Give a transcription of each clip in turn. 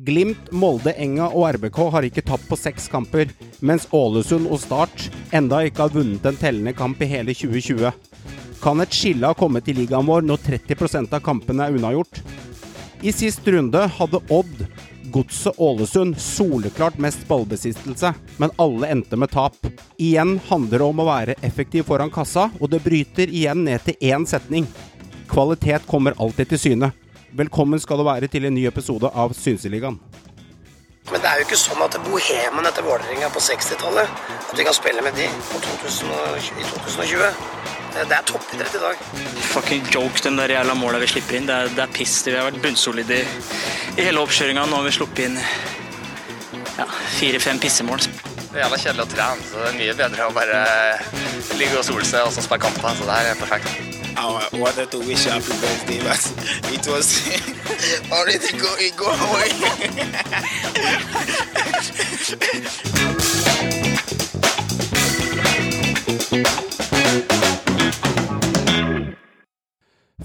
Glimt, Molde, Enga og RBK har ikke tapt på seks kamper, mens Ålesund og Start enda ikke har vunnet en tellende kamp i hele 2020. Kan et skille ha kommet i ligaen vår når 30% av kampene er unnagjort? I sist runde hadde Odd, Godset Ålesund soleklart mest ballbesittelse, men alle endte med tap. Igjen handler det om å være effektiv foran kassa, og det bryter igjen ned til én setning. Kvalitet kommer alltid til syne. Velkommen skal du være til en ny episode av Synseligaen. Men det er jo ikke sånn at bohemen etter Vålerenga på 60-tallet At vi kan spille med de 2020, i 2020. Det er toppidrett i dag. Fucking joke, de der jævla måla vi slipper inn. Det er, det er piss. Vi har vært bunnsolide i, i hele oppkjøringa. Nå har vi sluppet inn ja, fire-fem pissemål. Det er jævla kjedelig å trene, så det er mye bedre å bare ligge og sole seg og så spille kamper. Så det her er perfekt. I wanted to wish you happy birthday, but it was already going go away.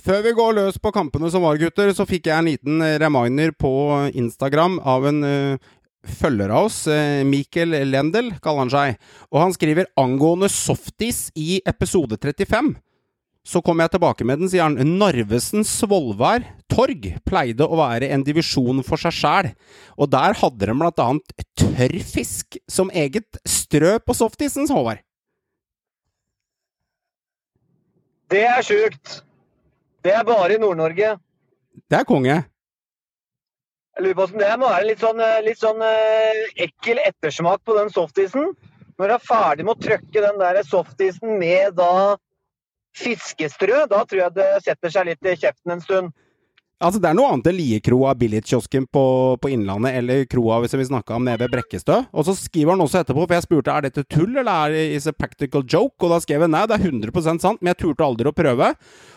Før vi går løs på kampene som var, gutter, så fikk jeg en liten reminder på Instagram av en uh, følger av oss. Uh, Mikkel Lendel kaller han seg. Og han skriver angående softis i episode 35. Så kom jeg tilbake med den, sier han. Narvesen Svolvær Torg pleide å være en divisjon for seg sjæl, og der hadde de blant annet tørrfisk som eget strø på softisen, Håvard. Det er sjukt. Det er bare i Nord-Norge. Det er konge. Jeg lurer på om det må være litt sånn, litt sånn uh, ekkel ettersmak på den softisen. Når du er ferdig med å trøkke den der softisen med da fiskestrø, da tror jeg det setter seg litt i kjeften en stund. Altså, det er noe annet enn Liekroa Billigkiosken på, på Innlandet, eller kroa hvis vi snakka om nede ved Brekkestø. Og så skriver han også etterpå, for jeg spurte er dette tull, eller er det a practical joke? Og da skrev han nei, det er 100% sant, men jeg turte aldri å prøve.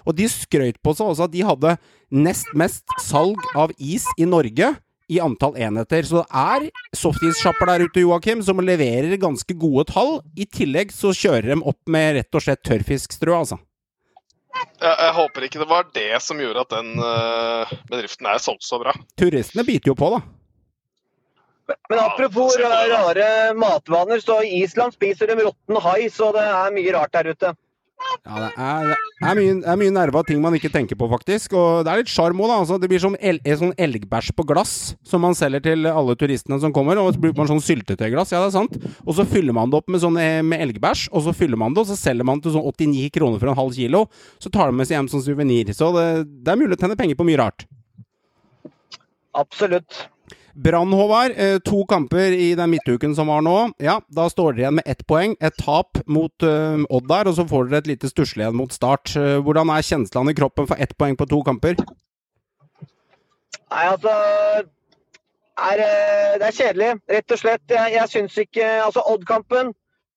Og de skrøt på seg også at de hadde nest mest salg av is i Norge i antall enheter. Så det er softis-sjapper der ute, Joakim, som leverer ganske gode tall. I tillegg så kjører de opp med rett og slett tørrfiskstrø, altså. Jeg, jeg, håper ikke det var det som gjorde at den uh, bedriften er solgt så bra. Turistene biter jo på, da. Men apropos rare matvaner, så i Island spiser de råtten hai, så det er mye rart der ute. Ja, det er, det er mye, det er mye nerva ting man ikke tenker på, faktisk. Og det er litt sjarm òg, da. Altså, det blir som el, sånn elgbæsj på glass som man selger til alle turistene som kommer. Og så bruker man sånn syltetøyglass, ja det er sant. Og så fyller man det opp med, sånn, med elgbæsj, og så fyller man det, og så selger man det til sånn 89 kroner for en halv kilo. Så tar de med seg hjem som suvenir. Så det, det er mulig å tjene penger på mye rart. Absolutt. Brann, Håvard. To kamper i den midtuken som var nå. Ja, Da står dere igjen med ett poeng. Et tap mot uh, Odd der, og så får dere et lite stusslig igjen mot Start. Uh, hvordan er kjenslene i kroppen for ett poeng på to kamper? Nei, altså er, Det er kjedelig, rett og slett. Jeg, jeg syns ikke Altså, Odd-kampen,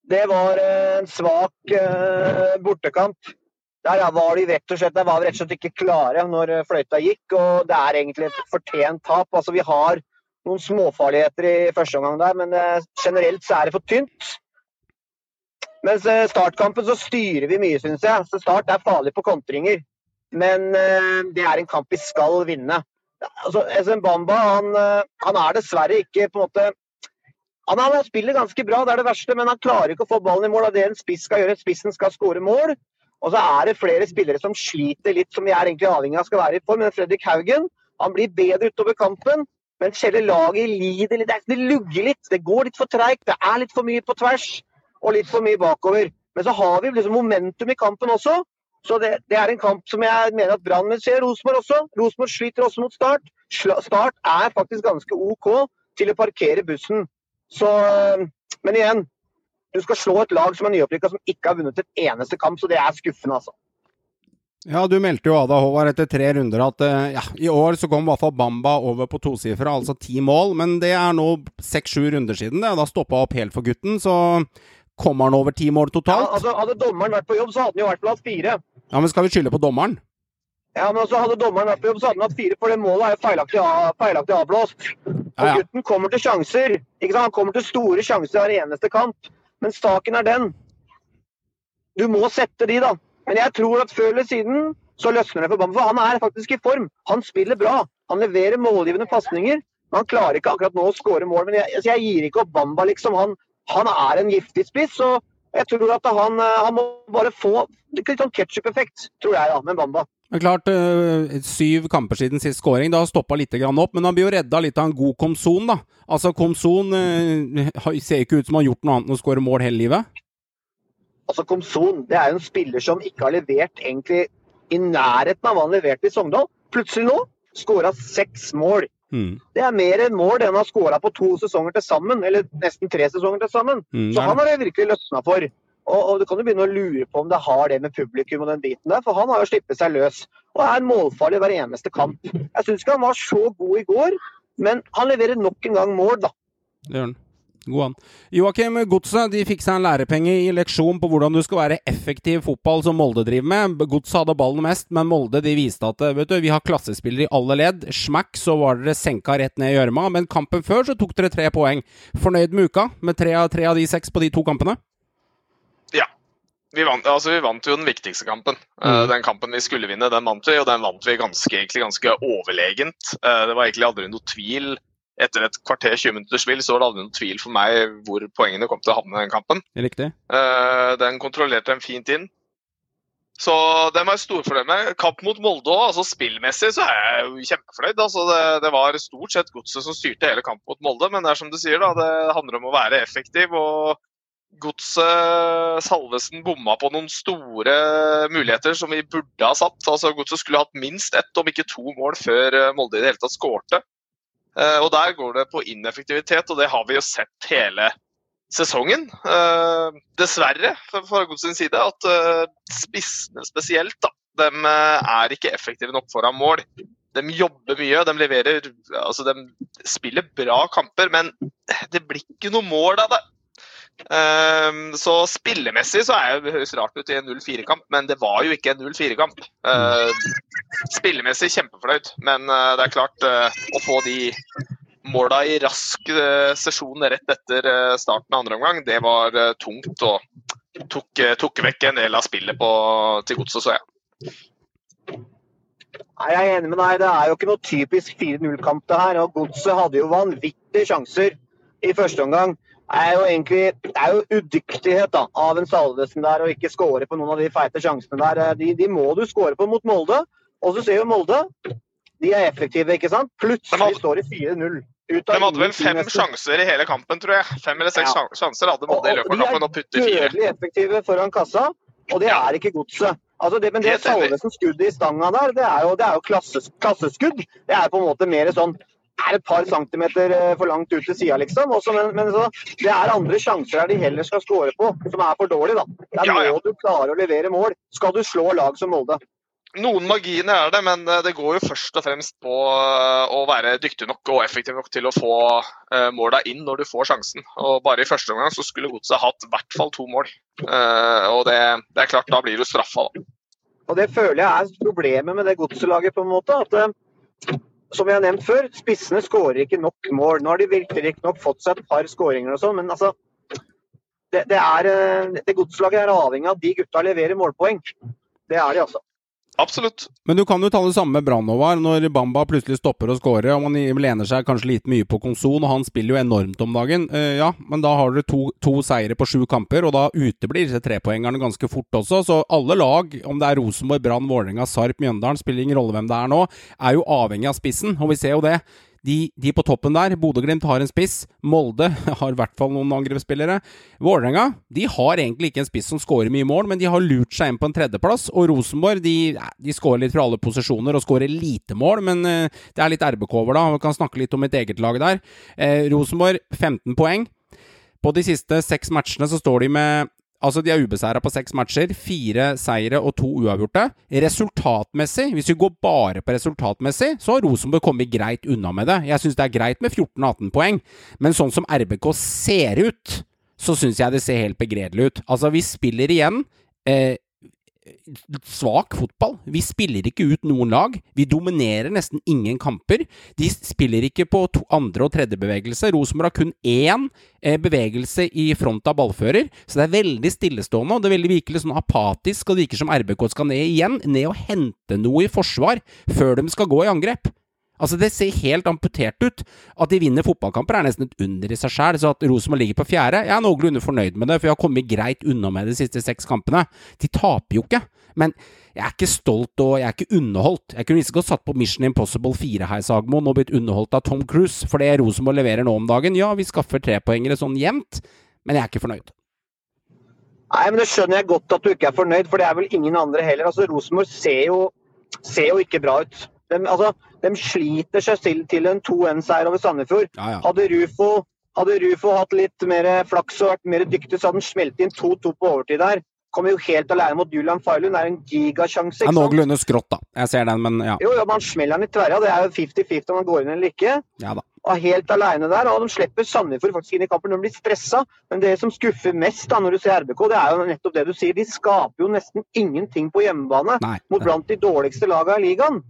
det var en svak uh, bortekamp. Der var de rett og slett, der var vi rett og slett ikke klare når fløyta gikk, og det er egentlig et fortjent tap. Altså, vi har noen småfarligheter i første omgang der, men eh, generelt så er det for tynt. Mens eh, startkampen så styrer vi mye, syns jeg. Så Start er farlig på kontringer. Men eh, det er en kamp vi skal vinne. Altså, SM Bamba han, han, er dessverre ikke på en måte han, han spiller ganske bra, det er det verste, men han klarer ikke å få ballen i mål. og Det en spiss skal gjøre, spissen skal skåre mål. Og så er det flere spillere som sliter litt, som vi er egentlig avhengig av skal være i form. Men Fredrik Haugen han blir bedre utover kampen. Men selve laget lider litt. Det lugger litt. Det går litt for treigt. Det er litt for mye på tvers og litt for mye bakover. Men så har vi liksom momentum i kampen også. Så det, det er en kamp som jeg mener at Brann vil se. Rosenborg også. Rosenborg sliter også mot Start. Start er faktisk ganske OK til å parkere bussen. Så Men igjen. Du skal slå et lag som er nyopprykka, som ikke har vunnet et eneste kamp. Så det er skuffende, altså. Ja, du meldte jo deg, Håvard, etter tre runder at ja, i år så kom i hvert fall Bamba over på tosifra, altså ti mål. Men det er nå seks-sju runder siden det. Da stoppa opp helt for gutten. Så kommer han over ti mål totalt? Ja, altså Hadde dommeren vært på jobb, så hadde han jo vært hatt fire. Ja, Men skal vi skylde på dommeren? Ja, men altså Hadde dommeren vært på jobb, så hadde han hatt fire, for det målet er jo feilaktig, feilaktig avblåst. Og ja, ja. gutten kommer til sjanser. ikke sant? Han kommer til store sjanser hver eneste kamp. Men saken er den. Du må sette de, da. Men jeg tror at før eller siden så løsner det for Bamba. For han er faktisk i form. Han spiller bra. Han leverer målgivende pasninger. Han klarer ikke akkurat nå å skåre mål. Men jeg, altså, jeg gir ikke opp Bamba, liksom. Han, han er en giftig spiss. og jeg tror at han, eh, han må bare få litt sånn ketsjup-effekt, tror jeg, da, med Bamba. Men klart, øh, syv kamper siden sist scoring. Det har stoppa litt opp, men han blir jo redda litt av en god Komson, da. Altså, Komson øh, ser ikke ut som han har gjort noe annet enn å skåre mål hele livet. Altså, Komson det er jo en spiller som ikke har levert egentlig i nærheten av hva han leverte i Sogndal. Plutselig nå skåra seks mål. Mm. Det er mer enn mål det han har skåra på to sesonger til sammen, eller nesten tre sesonger til sammen. Mm, Så han har det virkelig løsna for. Og, og Du kan jo begynne å lure på om det har det med publikum og den biten der, for han har jo slippet seg løs. Og er målfarlig hver eneste kamp. Jeg syns ikke han var så god i går, men han leverer nok en gang mål, da. Det gjør han. God an. Joakim Godset seg en lærepenge i leksjon på hvordan du skal være effektiv fotball som Molde driver med. Godset hadde ballen mest, men Molde de viste at vet du, vi har klassespillere i alle ledd. Smack, så var dere senka rett ned i gjørma. Men kampen før så tok dere tre poeng. Fornøyd med uka? Med tre av, tre av de seks på de to kampene? Ja. Vi vant, altså, vi vant jo den viktigste kampen. Eh, Mm. den kampen vi skulle vinne, den vant vi, og den vant vi ganske, egentlig ganske overlegent. Eh, det var egentlig aldri noe tvil. Etter et kvarter 20 minutters spill så var det aldri noen tvil for meg hvor poengene kom til å havne i den kampen. Riktig. Uh, den kontrollerte dem fint inn. Så den var jeg storfornøyd med. Kamp mot Molde òg, altså spillmessig så er jeg jo kjempefornøyd. Altså det, det var stort sett godset som styrte hele kampen mot Molde, men det er som du sier, da, det handler om å være effektiv. og Godset Salvesen bomma på noen store muligheter som vi burde ha satt. Altså Godset skulle hatt minst ett, om ikke to mål, før Molde i det hele tatt skårte. Eh, Og Der går det på ineffektivitet, og det har vi jo sett hele sesongen. Eh, dessverre, fra sin side, at eh, spissene spesielt, da, de er ikke effektive nok foran mål. De jobber mye, de leverer Altså, de spiller bra kamper, men det blir ikke noe mål av det. Ehm, så spillemessig så er det høres rart ut i en 0-4-kamp, men det var jo ikke en 0-4-kamp. spillemessig kjempeflaut, men eh, det er klart eh, å få de måla i rask uh, sesjon rett etter eh, starten av andre omgang, det var eh, tungt og tok, eh, tok vekk en del av spillet på, til godset, så jeg. Nei, Jeg er enig med deg. Det er jo ikke noe typisk 4-0-kamp det her. og Godset hadde jo vanvittige sjanser i første omgang. Er jo egentlig det er jo udyktighet da, av en Salvesen der å ikke skåre på noen av de feite sjansene der. De, de må du skåre på mot Molde. Og så ser jo Molde de er effektive, ikke sant? Plutselig står det 4-0. De hadde vel fem sjanser i hele kampen, tror jeg. Fem eller seks Ja. sjanser hadde Molde i løpet av kampen og putte De er fire. dødelig effektive foran kassa, og det Ja. er ikke godset. Altså det, men det Salvesen skuddet i stanga der, det er jo, det er jo klasses, klasseskudd. Det er på en måte mer sånn er et par centimeter eh, for langt ut til sida, liksom. Også, men men så, det er andre sjanser der de heller skal score på, som er for dårlige, da. Der Ja, ja. må du klare å levere mål. Skal du slå lag som Molde. Noen marginer er det, men eh, det går jo først og fremst på eh, å være dyktig nok og effektiv nok til å få måla inn når du får sjansen. Og Bare i første omgang så skulle Godset hatt i hvert fall to mål. Og det, det er klart, da blir du straffa. da. Og det føler jeg er problemet med det godselaget, på en måte. at som jeg har nevnt før, spissene skårer ikke nok mål. Nå har de virkelig nok fått seg et par skåringer og sånn, men altså det, det, eh, det godslaget er avhengig av at de gutta leverer målpoeng. Det er de, altså. Absolutt. Men du kan jo ta det samme med Brann, når Bamba plutselig stopper å skåre, og man lener seg kanskje litt mye på Konson, og han spiller jo enormt om dagen. Uh, ja, men da har dere to, to seire på sju kamper, og da uteblir disse trepoengerne ganske fort også. Så alle lag, om det er Rosenborg, Brann, Vålerenga, Sarp, Mjøndalen, spiller ingen rolle hvem det er nå, er jo avhengig av spissen, og vi ser jo det. De, de på toppen der, Bodø-Glimt har en spiss. Molde har i hvert fall noen angrepsspillere. Vålerenga de har egentlig ikke en spiss som skårer mye mål, men de har lurt seg inn på en tredjeplass. Og Rosenborg de, de skårer litt fra alle posisjoner og skårer lite mål, men eh, det er litt RBK over da. Vi kan snakke litt om mitt eget lag der. Eh, Rosenborg 15 poeng. På de siste seks matchene så står de med Altså, de er ubeseira på seks matcher. Fire seire og to uavgjorte. Resultatmessig, hvis vi går bare på resultatmessig, så har Rosenborg kommet greit unna med det. Jeg syns det er greit med 14-18 poeng, men sånn som RBK ser ut, så syns jeg det ser helt begredelig ut. Altså, vi spiller igjen eh, svak fotball. Vi spiller ikke ut noen lag. Vi dominerer nesten ingen kamper. De spiller ikke på to, andre og tredjebevegelse. Rosenborg har kun én eh, bevegelse i front av ballfører, så det er veldig stillestående. og Det er veldig virkelig sånn apatisk, og det virker som RBK skal ned igjen. Ned og hente noe i forsvar før de skal gå i angrep. Altså, det ser helt amputert ut. At de vinner fotballkamper er nesten et under i seg sjæl. Så at Rosenborg ligger på fjerde, jeg er noenlunde fornøyd med det, for jeg har kommet greit unna med de siste seks kampene. De taper jo ikke. Men jeg er ikke stolt og jeg er ikke underholdt. Jeg kunne like godt satt på Mission Impossible 4 her, Sagmoen, og blitt underholdt av Tom Cruise. For det Rosenborg leverer nå om dagen, ja, vi skaffer trepoengere sånn jevnt, men jeg er ikke fornøyd. Nei, men Det skjønner jeg godt at du ikke er fornøyd, for det er vel ingen andre heller. Altså, Rosenborg ser ser jo ikke bra ut. De, altså, de sliter seg til, til en 2-1-seier over Sandefjord. Ja, ja. Hadde Rufo, hadde Rufo hatt litt mer flaks og vært mer dyktig, så hadde han smelt inn 2-2 på overtid der. Kommer jo helt alene mot Julian Failund. Det er en gigasjanse. Sant? noenlunde skrått, da. Jeg ser den, men ja. Jo, ja, man smeller den i tverra. Det er jo 50-50 om man går inn eller ikke. Ja da. Og helt alene der. Og de slipper Sandefjord faktisk inn i kampen. De blir stressa. Men det som skuffer mest da når du ser RBK, det er jo nettopp det du sier. De skaper jo nesten ingenting på hjemmebane Nei. mot blant de dårligste lagene i ligaen.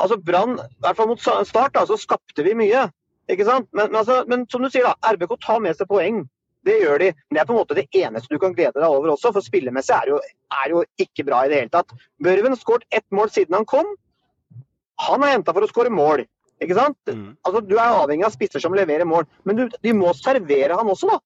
Altså Brann, i hvert fall mot Start, da, så skapte vi mye. Ikke sant? Men, men, altså, men som du sier, da. RBK tar med seg poeng. Det gjør de. Men det er på en måte det eneste du kan glede deg over også, for spillemessig er det jo, er jo ikke bra i det hele tatt. Børven skåret ett mål siden han kom. Han er henta for å skåre mål. Ikke sant? Mm. Altså, Du er avhengig av spisser som leverer mål, men du, de må servere han også, da.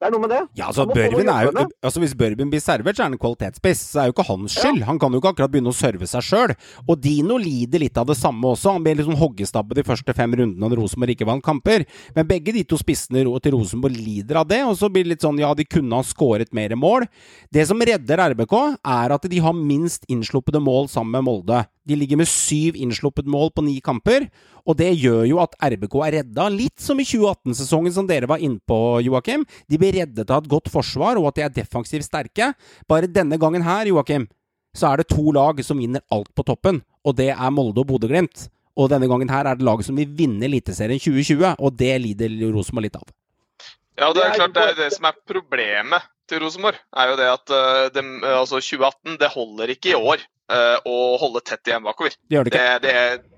Det er noe med det. Ja, altså, er jo, altså Hvis Børven blir servert, så er han en kvalitetsspiss. Så er jo ikke hans skyld. Han kan jo ikke akkurat begynne å serve seg sjøl. Og Dino lider litt av det samme også. Han ble sånn hoggestabbe de første fem rundene når Rosenborg ikke vant kamper. Men begge de to spissene til Rosenborg lider av det. Og så blir det litt sånn ja, de kunne ha skåret mer mål. Det som redder RBK, er at de har minst innsluppede mål sammen med Molde. De ligger med syv innsluppet mål på ni kamper. Og det gjør jo at RBK er redda, litt som i 2018-sesongen som dere var innpå, Joakim. De blir reddet av et godt forsvar, og at de er defensivt sterke. Bare denne gangen her, Joakim, så er det to lag som vinner alt på toppen, og det er Molde og Bodø-Glimt. Og denne gangen her er det laget som vil vinne Eliteserien 2020, og det lider Rosenborg litt av. Ja, det er klart det er det som er problemet til Rosenborg. er jo det at de, eh, altså 2018 det holder ikke i år eh, å holde tett igjen bakover. Det det ikke. Det,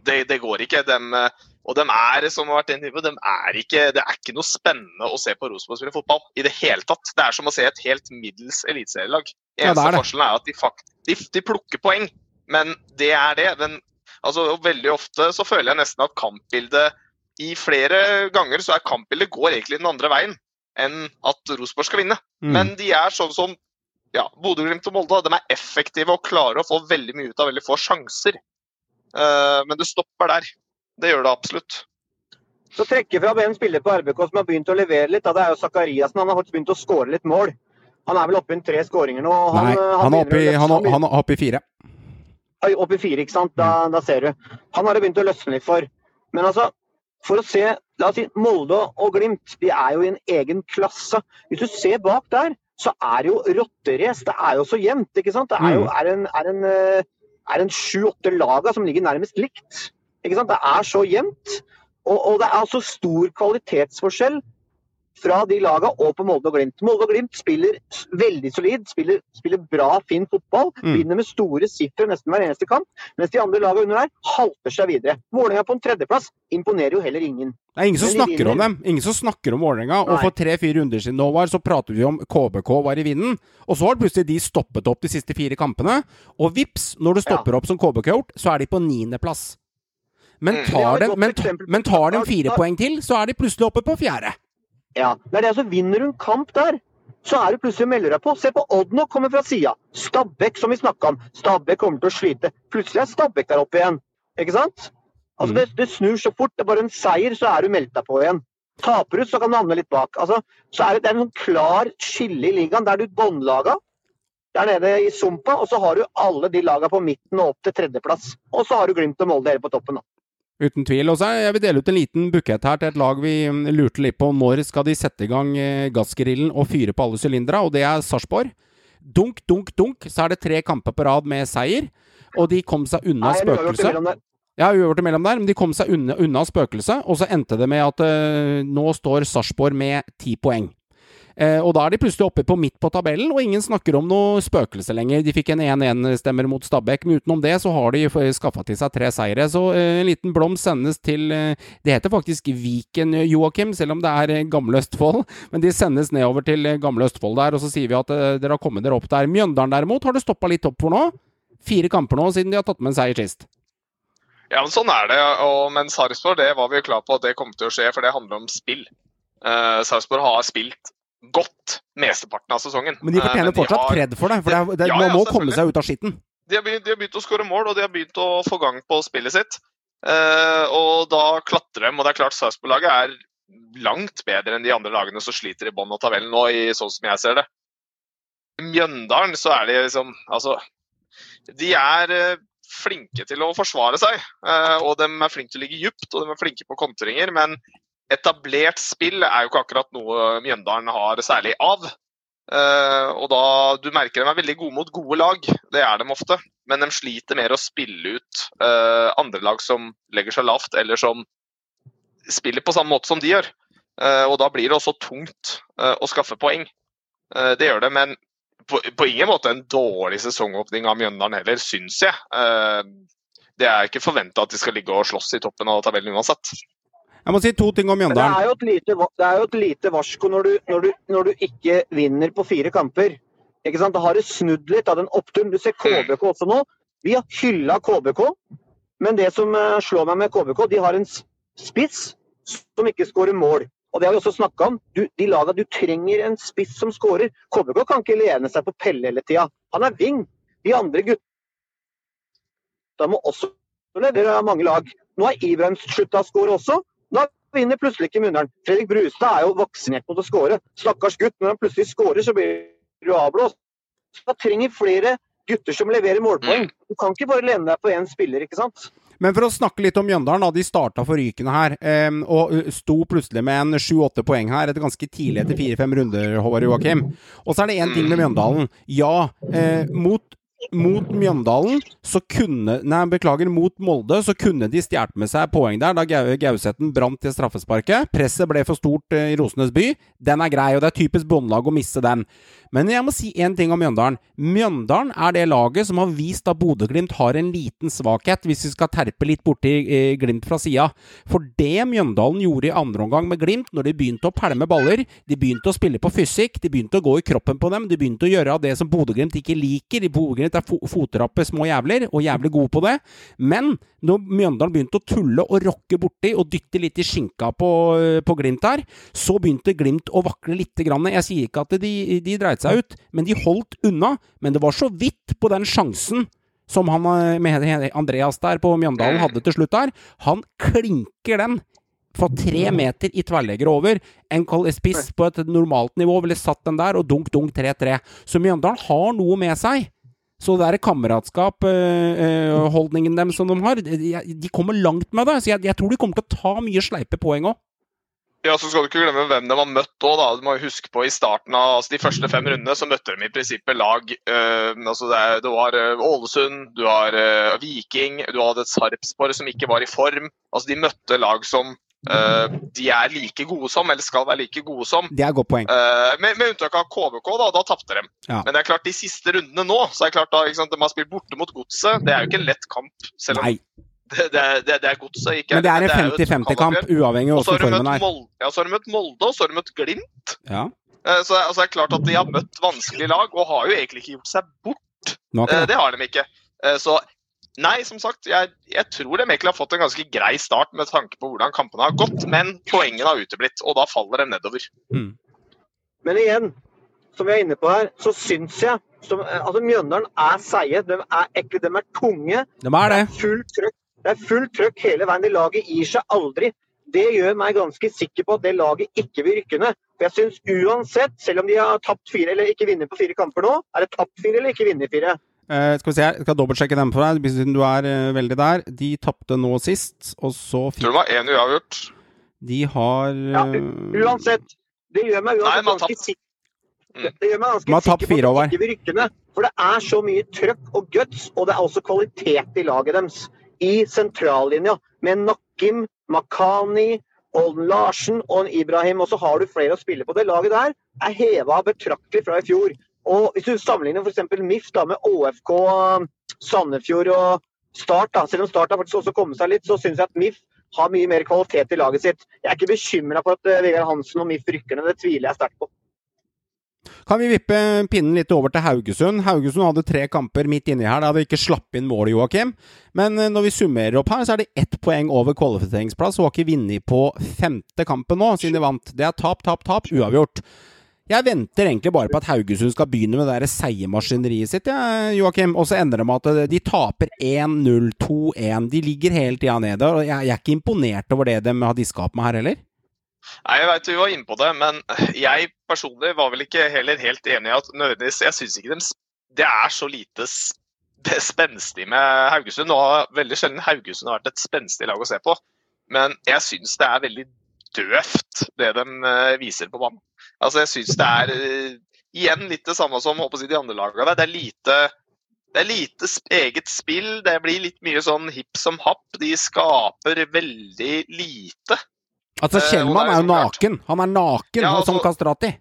det, det, går ikke. Dem, eh, og de er, som har vært inne på, de er ikke, det er ikke noe spennende å se på Rosenborg spille fotball i det hele tatt. Det er som å se et helt middels eliteserielag. Ja, Eneste er forskjellen er at de, fakt, de, de plukker poeng, men det er det. Den, altså, veldig ofte så føler jeg nesten at kampbildet i flere ganger så er kampbildet går egentlig den andre veien enn at Rosenborg skal vinne. Mm. Men de er sånn som ja, Bodø-Glimt og Molde. De er effektive og klarer å få veldig mye ut av veldig få sjanser. Uh, men det stopper der. Det gjør det absolutt. Så trekker jeg fram en spiller på RBK som har begynt å levere litt. Da. Det er jo Zakariassen. Han har faktisk begynt å skåre litt mål. Han er vel oppe i tre skåringer nå. og Nei, eh, han oppe i, han, er- han er oppe i fire. Oi, Opp i fire, ikke sant. Da, da ser du. Han har det begynt å løsne litt for. Men altså, for å se La oss si Molde og Glimt, de er jo i en egen klasse. Hvis du ser bak der, så er det jo rotterace. Det er jo så jevnt, ikke sant. Det er jo Mm. er en, er en, eh, er en sju-åtte laga som ligger nærmest likt. Ikke sant? Det er så jevnt. Og, og det er altså stor kvalitetsforskjell fra de laga og på Molde og Glimt. Molde og Glimt spiller veldig solid, spiller, spiller bra, fin fotball. Mm. Vinner med store sifre nesten hver eneste kamp. Mens de andre lagene under der halter seg videre. Vålerenga på en tredjeplass imponerer jo heller ingen. Det er ingen som de snakker om dem. Ingen som snakker om Vålerenga. Og for tre-fire runder siden nå var, så pratet vi om KBK var i vinden. Og så har plutselig de stoppet opp de siste fire kampene. Og vips, når du stopper opp som KBK har gjort, så er de på niendeplass. Men Mm. Tar de, men, men tar de fire poeng til, så er de plutselig oppe på fjerde. Ja, det er det. Så vinner en kamp der, så er du plutselig melder deg på. Se på Odd nå, kommer fra sida. Stabæk, som vi snakka om. Stabæk kommer til å slite. Plutselig er Stabæk der oppe igjen. Ikke sant? Altså, Mm. det, det snur så fort. Det er bare en seier, så er du meldt deg på igjen. Taper du, så kan du havne litt bak. Altså, så er det, det er en sånn klar skille i ligaen. Der er du båndlaga der nede i sumpa, og så har du alle de laga på midten og opp til tredjeplass. Og så har du Glimt og Molde hele på toppen. da. Uten tvil. Og så jeg vil dele ut en liten bukett her til et lag vi mm, lurte litt på. Når skal de sette i gang eh, gassgrillen og fyre på alle sylindere? Og det er Sarpsborg. Dunk, dunk, dunk, så er det tre kamper på rad med seier. Og de kom seg unna spøkelset. Ja, uavgjort imellom der, men de kom seg unna, unna spøkelset. Og så endte det med at uh, nå står Sarpsborg med ti poeng. Eh, og da er de plutselig oppe på midt på tabellen, og ingen snakker om noe spøkelse lenger. De fikk en 1-1-stemmer mot Stabæk, men utenom det så har de skaffa til seg tre seire. Så eh, en liten blomst sendes til eh, Det heter faktisk Viken, Joakim, selv om det er Gamle Østfold. Men de sendes nedover til Gamle Østfold der, og så sier vi at dere har kommet dere opp der. Mjøndalen derimot har det stoppa litt opp for nå. Fire kamper nå siden de har tatt med en seier sist. Ja, men sånn er det. Og, men Sarpsborg det var vi klar på at det kom til å skje, for det handler om spill. Uh, Sarpsborg har spilt godt mesteparten av sesongen. Men de Eh, fortjener fortsatt har- kred for det, for det, er- det, Ja, man ja, må komme seg ut av skitten. de har, begynt, de har begynt å skåre mål, og de har begynt å få gang på spillet sitt. Eh, og da klatrer de. Og det er klart Sarpsborg-laget er langt bedre enn de andre lagene som sliter i bånn av tabellen nå, i, sånn som jeg ser det. Mjøndalen så er de liksom Altså, de er eh, flinke til å forsvare seg. eh, og de er flinke til å ligge dypt, og de er flinke på kontringer. Men etablert spill er jo ikke akkurat noe Mjøndalen har særlig av. Uh, og da, Du merker de er veldig gode mot gode lag, det er de ofte. Men de sliter mer å spille ut uh, andre lag som legger seg lavt, eller som spiller på samme måte som de gjør. Uh, og Da blir det også tungt å skaffe poeng. Det gjør det, men på, på ingen måte en dårlig sesongåpning av Mjøndalen heller, syns jeg. Det er ikke forventa at de skal ligge og slåss i toppen av tabellen uansett. Jeg må si to ting om Mjøndalen. det er jo et lite, det er jo et lite varsko når du, når, du, når du ikke vinner på fire kamper. Ikke sant? Da har det snudd litt av den oppturen. Du ser KBK også nå. Vi har hylla KBK, men det som eh, slår meg med KBK, de har en spiss som ikke skårer mål. Og det har vi også snakka om. Du, de laga, du trenger en spiss som skårer. KBK kan ikke lene seg på Pelle hele tida. Han er wing. De andre gutta må også levere mange lag. Nå har Ibrahim slutta å skåre også. Vinner plutselig ikke Mjøndalen. Fredrik Brustad er jo vaksinert mot å skåre. Stakkars gutt, når han plutselig skårer, så blir du avblåst. Da trenger flere gutter som leverer målpoeng. Du kan ikke bare lene deg på én spiller, ikke sant? Men for å snakke litt om Mjøndalen, da. De starta forrykende her. og uh, sto plutselig med en sju-åtte poeng her etter ganske tidlig etter fire-fem runder, Håvard Joakim. Og så er det én ting med Mjøndalen. Ja, eh, mot mot Mjøndalen så kunne Nei, beklager, mot Molde så kunne de stjålet med seg poeng der da Gau- Gauseten brant til straffesparket. Presset ble for stort eh, i Rosenes by. Den er grei, og det er typisk båndlag å misse den. Men jeg må si én ting om Mjøndalen. Mjøndalen er det laget som har vist at Bodø-Glimt har en liten svakhet, hvis vi skal terpe litt borti eh, Glimt fra sida. For det Mjøndalen gjorde i andre omgang med Glimt, når de begynte å pælme baller, de begynte å spille på fysikk, de begynte å gå i kroppen på dem, de begynte å gjøre av det som Bodø-Glimt ikke liker. Bodø-Glimt er fo fotrappe små jævler, og jævlig gode på det. Men når Mjøndalen begynte å tulle og rokke borti og dytte litt i skinka på, på Glimt her, så begynte Glimt å vakle lite grann. Jeg sier ikke at de, de dreit seg ut, men de holdt unna. Men det var så vidt på den sjansen som han eh, med Andreas der på Mjøndalen hadde til slutt der. Han klinker den fra tre meter i tverrlegger over. En spiss på et normalt nivå ville satt den der, og dunk, dunk, 3-3. Så Mjøndalen har noe med seg. Så det er kameratskap-holdningen dem som de har, de, kommer langt med det. Så jeg, jeg tror de kommer til å ta mye sleipe poeng òg. Ja, så skal du ikke glemme hvem de har møtt òg. Du må huske på i starten av altså de første fem rundene så møtte de i prinsippet lag eh, altså det, Du har eh, Ålesund, du har eh, Viking, du hadde et Sarpsborg som ikke var i form. Altså De møtte lag som eh, de er like gode som, eller skal være like gode som. Det er godt poeng. Uh, med, med unntak av KBK, da, da tapte de. Ja. Men det er klart de siste rundene nå, så er det klart da, sant, de har spilt borte mot Godset. Det er jo ikke en lett kamp, selv om det, det, det, det er Godset. men det er en 50-50-kamp, uavhengig av du formen er. Molde, ja, så har de møtt Molde, og så har de møtt Glimt. Ja, Eh, Så, altså, det er klart at de har møtt vanskelige lag, og har jo egentlig ikke gjort seg bort. nå Det har de ikke. Så nei, som sagt, jeg, jeg tror de egentlig har fått en ganske grei start med tanke på hvordan kampene har gått, men poengene har uteblitt, og da faller de nedover. Men igjen, som vi er inne på her, så syns jeg som, altså Mjøndalen er seige, de er ekle, de er tunge. De er det. Det er full trøkk hele veien. Det laget gir seg aldri. Det gjør meg ganske sikker på at det laget ikke vil rykke ned. For jeg synes uansett, selv om de har tapt fire eller ikke vinner på fire kamper nå, er det tapt fire eller ikke vinner fire? Eh, skal vi se, jeg skal dobbeltsjekke dem for deg, siden du er uh, veldig der. De tapte nå sist, og så Tror du det var én uavgjort. De har Ja, eh, Uansett. Det gjør meg uansett ganske sikker. sikker det gjør meg ganske sikker på at de ikke vil rykke ned. For det er så mye trøkk og guts, og det er også kvalitet i laget deres. I sentrallinja med Nakim, Makani, Olden Larsen og en Ibrahim. Og så har du flere å spille på. Det laget der er heva betraktelig fra i fjor. Og hvis du sammenligner f.eks. MIF da, med ÅFK, Sandefjord og Start, da, selv om Start har faktisk også kommet seg litt, så syns jeg at MIF har mye mer kvalitet i laget sitt. Jeg er ikke bekymra for at eh, Vegard Hansen og MIF rykker ned, det tviler jeg sterkt på. Kan vi vippe pinnen litt over til Haugesund? Haugesund hadde tre kamper midt inni her. Da hadde ikke slapp inn mål, Joakim. Men eh, når vi summerer opp her, så er det ett poeng over kvalifiseringsplass og har ikke vunnet på femte kampen nå, siden de vant. Det er tap, tap, tap, uavgjort. Jeg venter egentlig bare på at Haugesund skal begynne med det der seiermaskineriet sitt, ja, Joakim. Og så ender det med at de taper 1-0, 2-1. De ligger hele tida nede. Og jeg er ikke imponert over det de har diska opp med her heller. Nei, Jeg veit vi var inne på det, men jeg personlig var vel ikke heller helt enig i at nødvendigvis Jeg syns ikke de, det er så lite spenstig med Haugesund. Nå har veldig sjelden Haugesund har vært et spenstig lag å se på, men jeg syns det er veldig døvt det de eh, viser på banen. Altså, jeg syns det er uh, igjen litt det samme som håper jeg, de andre lagene. Det er lite det er lite eget spill. Det blir litt mye sånn hipp som happ. De skaper veldig lite. Altså, Eh, Kjellmann er jo naken. Han er naken, Ja, og som altså- Kastrati.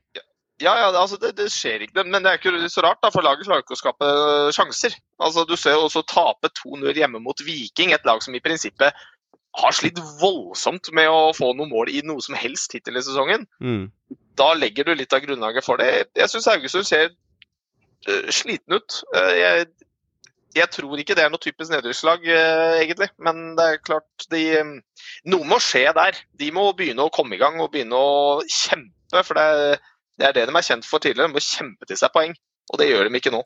Ja, ja, altså det, det skjer ikke, men det er ikke så rart, da, for laget klarer ikke å skape sjanser. Altså, Du ser jo også tape 2-0 hjemme mot Viking, et lag som i prinsippet har slitt voldsomt med å få noen mål i noe som helst hittil i sesongen. Mm. Da legger du litt av grunnlaget for det. Jeg syns Haugesund ser eh, sliten ut. Eh, jeg, jeg tror ikke det er noe typisk nedrykkslag, eh, egentlig. Men det er klart de, Noe må skje der. De må begynne å komme i gang og begynne å kjempe. For det er, det er det de er kjent for tidligere. De må kjempe til seg poeng. Og det gjør de ikke nå.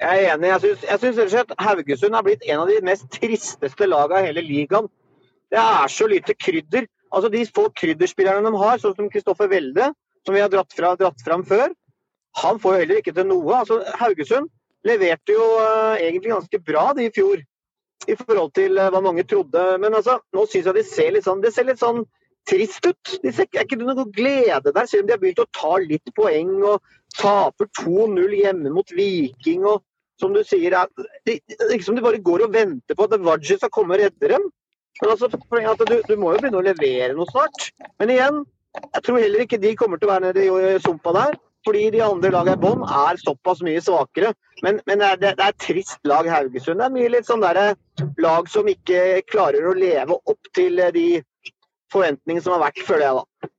Jeg er enig. Jeg syns, Haugesund har blitt en av de mest tristeste lagene i hele ligaen. Det er så lite krydder. Altså De få krydderspillerne de har, sånn som Kristoffer Welde, som vi har dratt, fra, dratt fram før, han får jo heller ikke til noe. Altså Haugesund leverte jo uh, egentlig ganske bra de i fjor, i forhold til uh, hva mange trodde. Men altså, nå syns jeg de ser litt sånn Det ser litt sånn trist ut. De ser, er ikke det noe glede der, selv om de har begynt å ta litt poeng og taper 2-0 hjemme mot Viking. og som du sier, er, de, liksom de bare går og venter på at Vaji skal komme og redde dem. Men altså, at du, du må jo begynne å levere noe snart. Men igjen, jeg tror heller ikke de kommer til å være nede i sumpa der. Fordi de andre lagene i bånn er såpass mye svakere. Men, men det, er, det er trist lag, Haugesund. Det er mye litt sånn der, lag som ikke klarer å leve opp til eh, de forventningene som har vært, føler jeg da.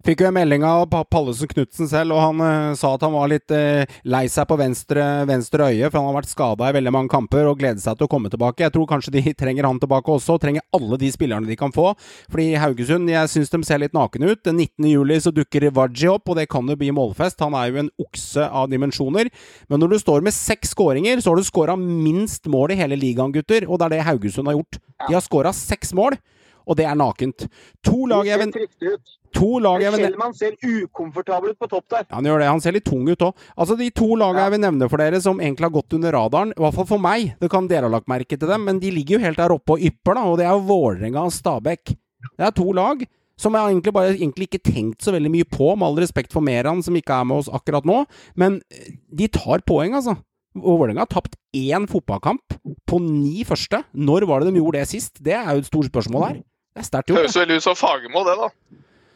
Fikk jo en melding av Pallesen Knutsen selv, og han uh, sa at han var litt uh, lei seg på venstre, venstre øye, for han har vært skada i veldig mange kamper og gleder seg til å komme tilbake. Jeg tror kanskje de trenger han tilbake også, og trenger alle de spillerne de kan få. Fordi Haugesund, jeg syns de ser litt nakne ut. Den 19. juli så dukker Waji opp, og det kan jo bli målfest. Han er jo en okse av dimensjoner. Men når du står med seks skåringer, så har du skåra minst mål i hele ligaen, gutter. Og det er det Haugesund har gjort. De har skåra seks mål, og det er nakent. To lag jeg vil. To lag jeg Kjellmann ser ukomfortabel ut på topp der. Ja, han gjør det. Han ser litt tung ut òg. Altså, de to lagene jeg vil nevne for dere som egentlig har gått under radaren, i hvert fall for meg, det kan dere ha lagt merke til dem, men de ligger jo helt der oppe og ypper, da, og det er jo Vålerenga og Stabæk. Det er to lag som jeg egentlig bare egentlig ikke tenkt så veldig mye på, med all respekt for Meran, som ikke er med oss akkurat nå, men de tar poeng, altså. Vålerenga har tapt én fotballkamp på ni første. Når var det de gjorde det sist? Det er jo et stort spørsmål her. Det er sterkt gjort. Høres veldig ut som Fagermo, det, da.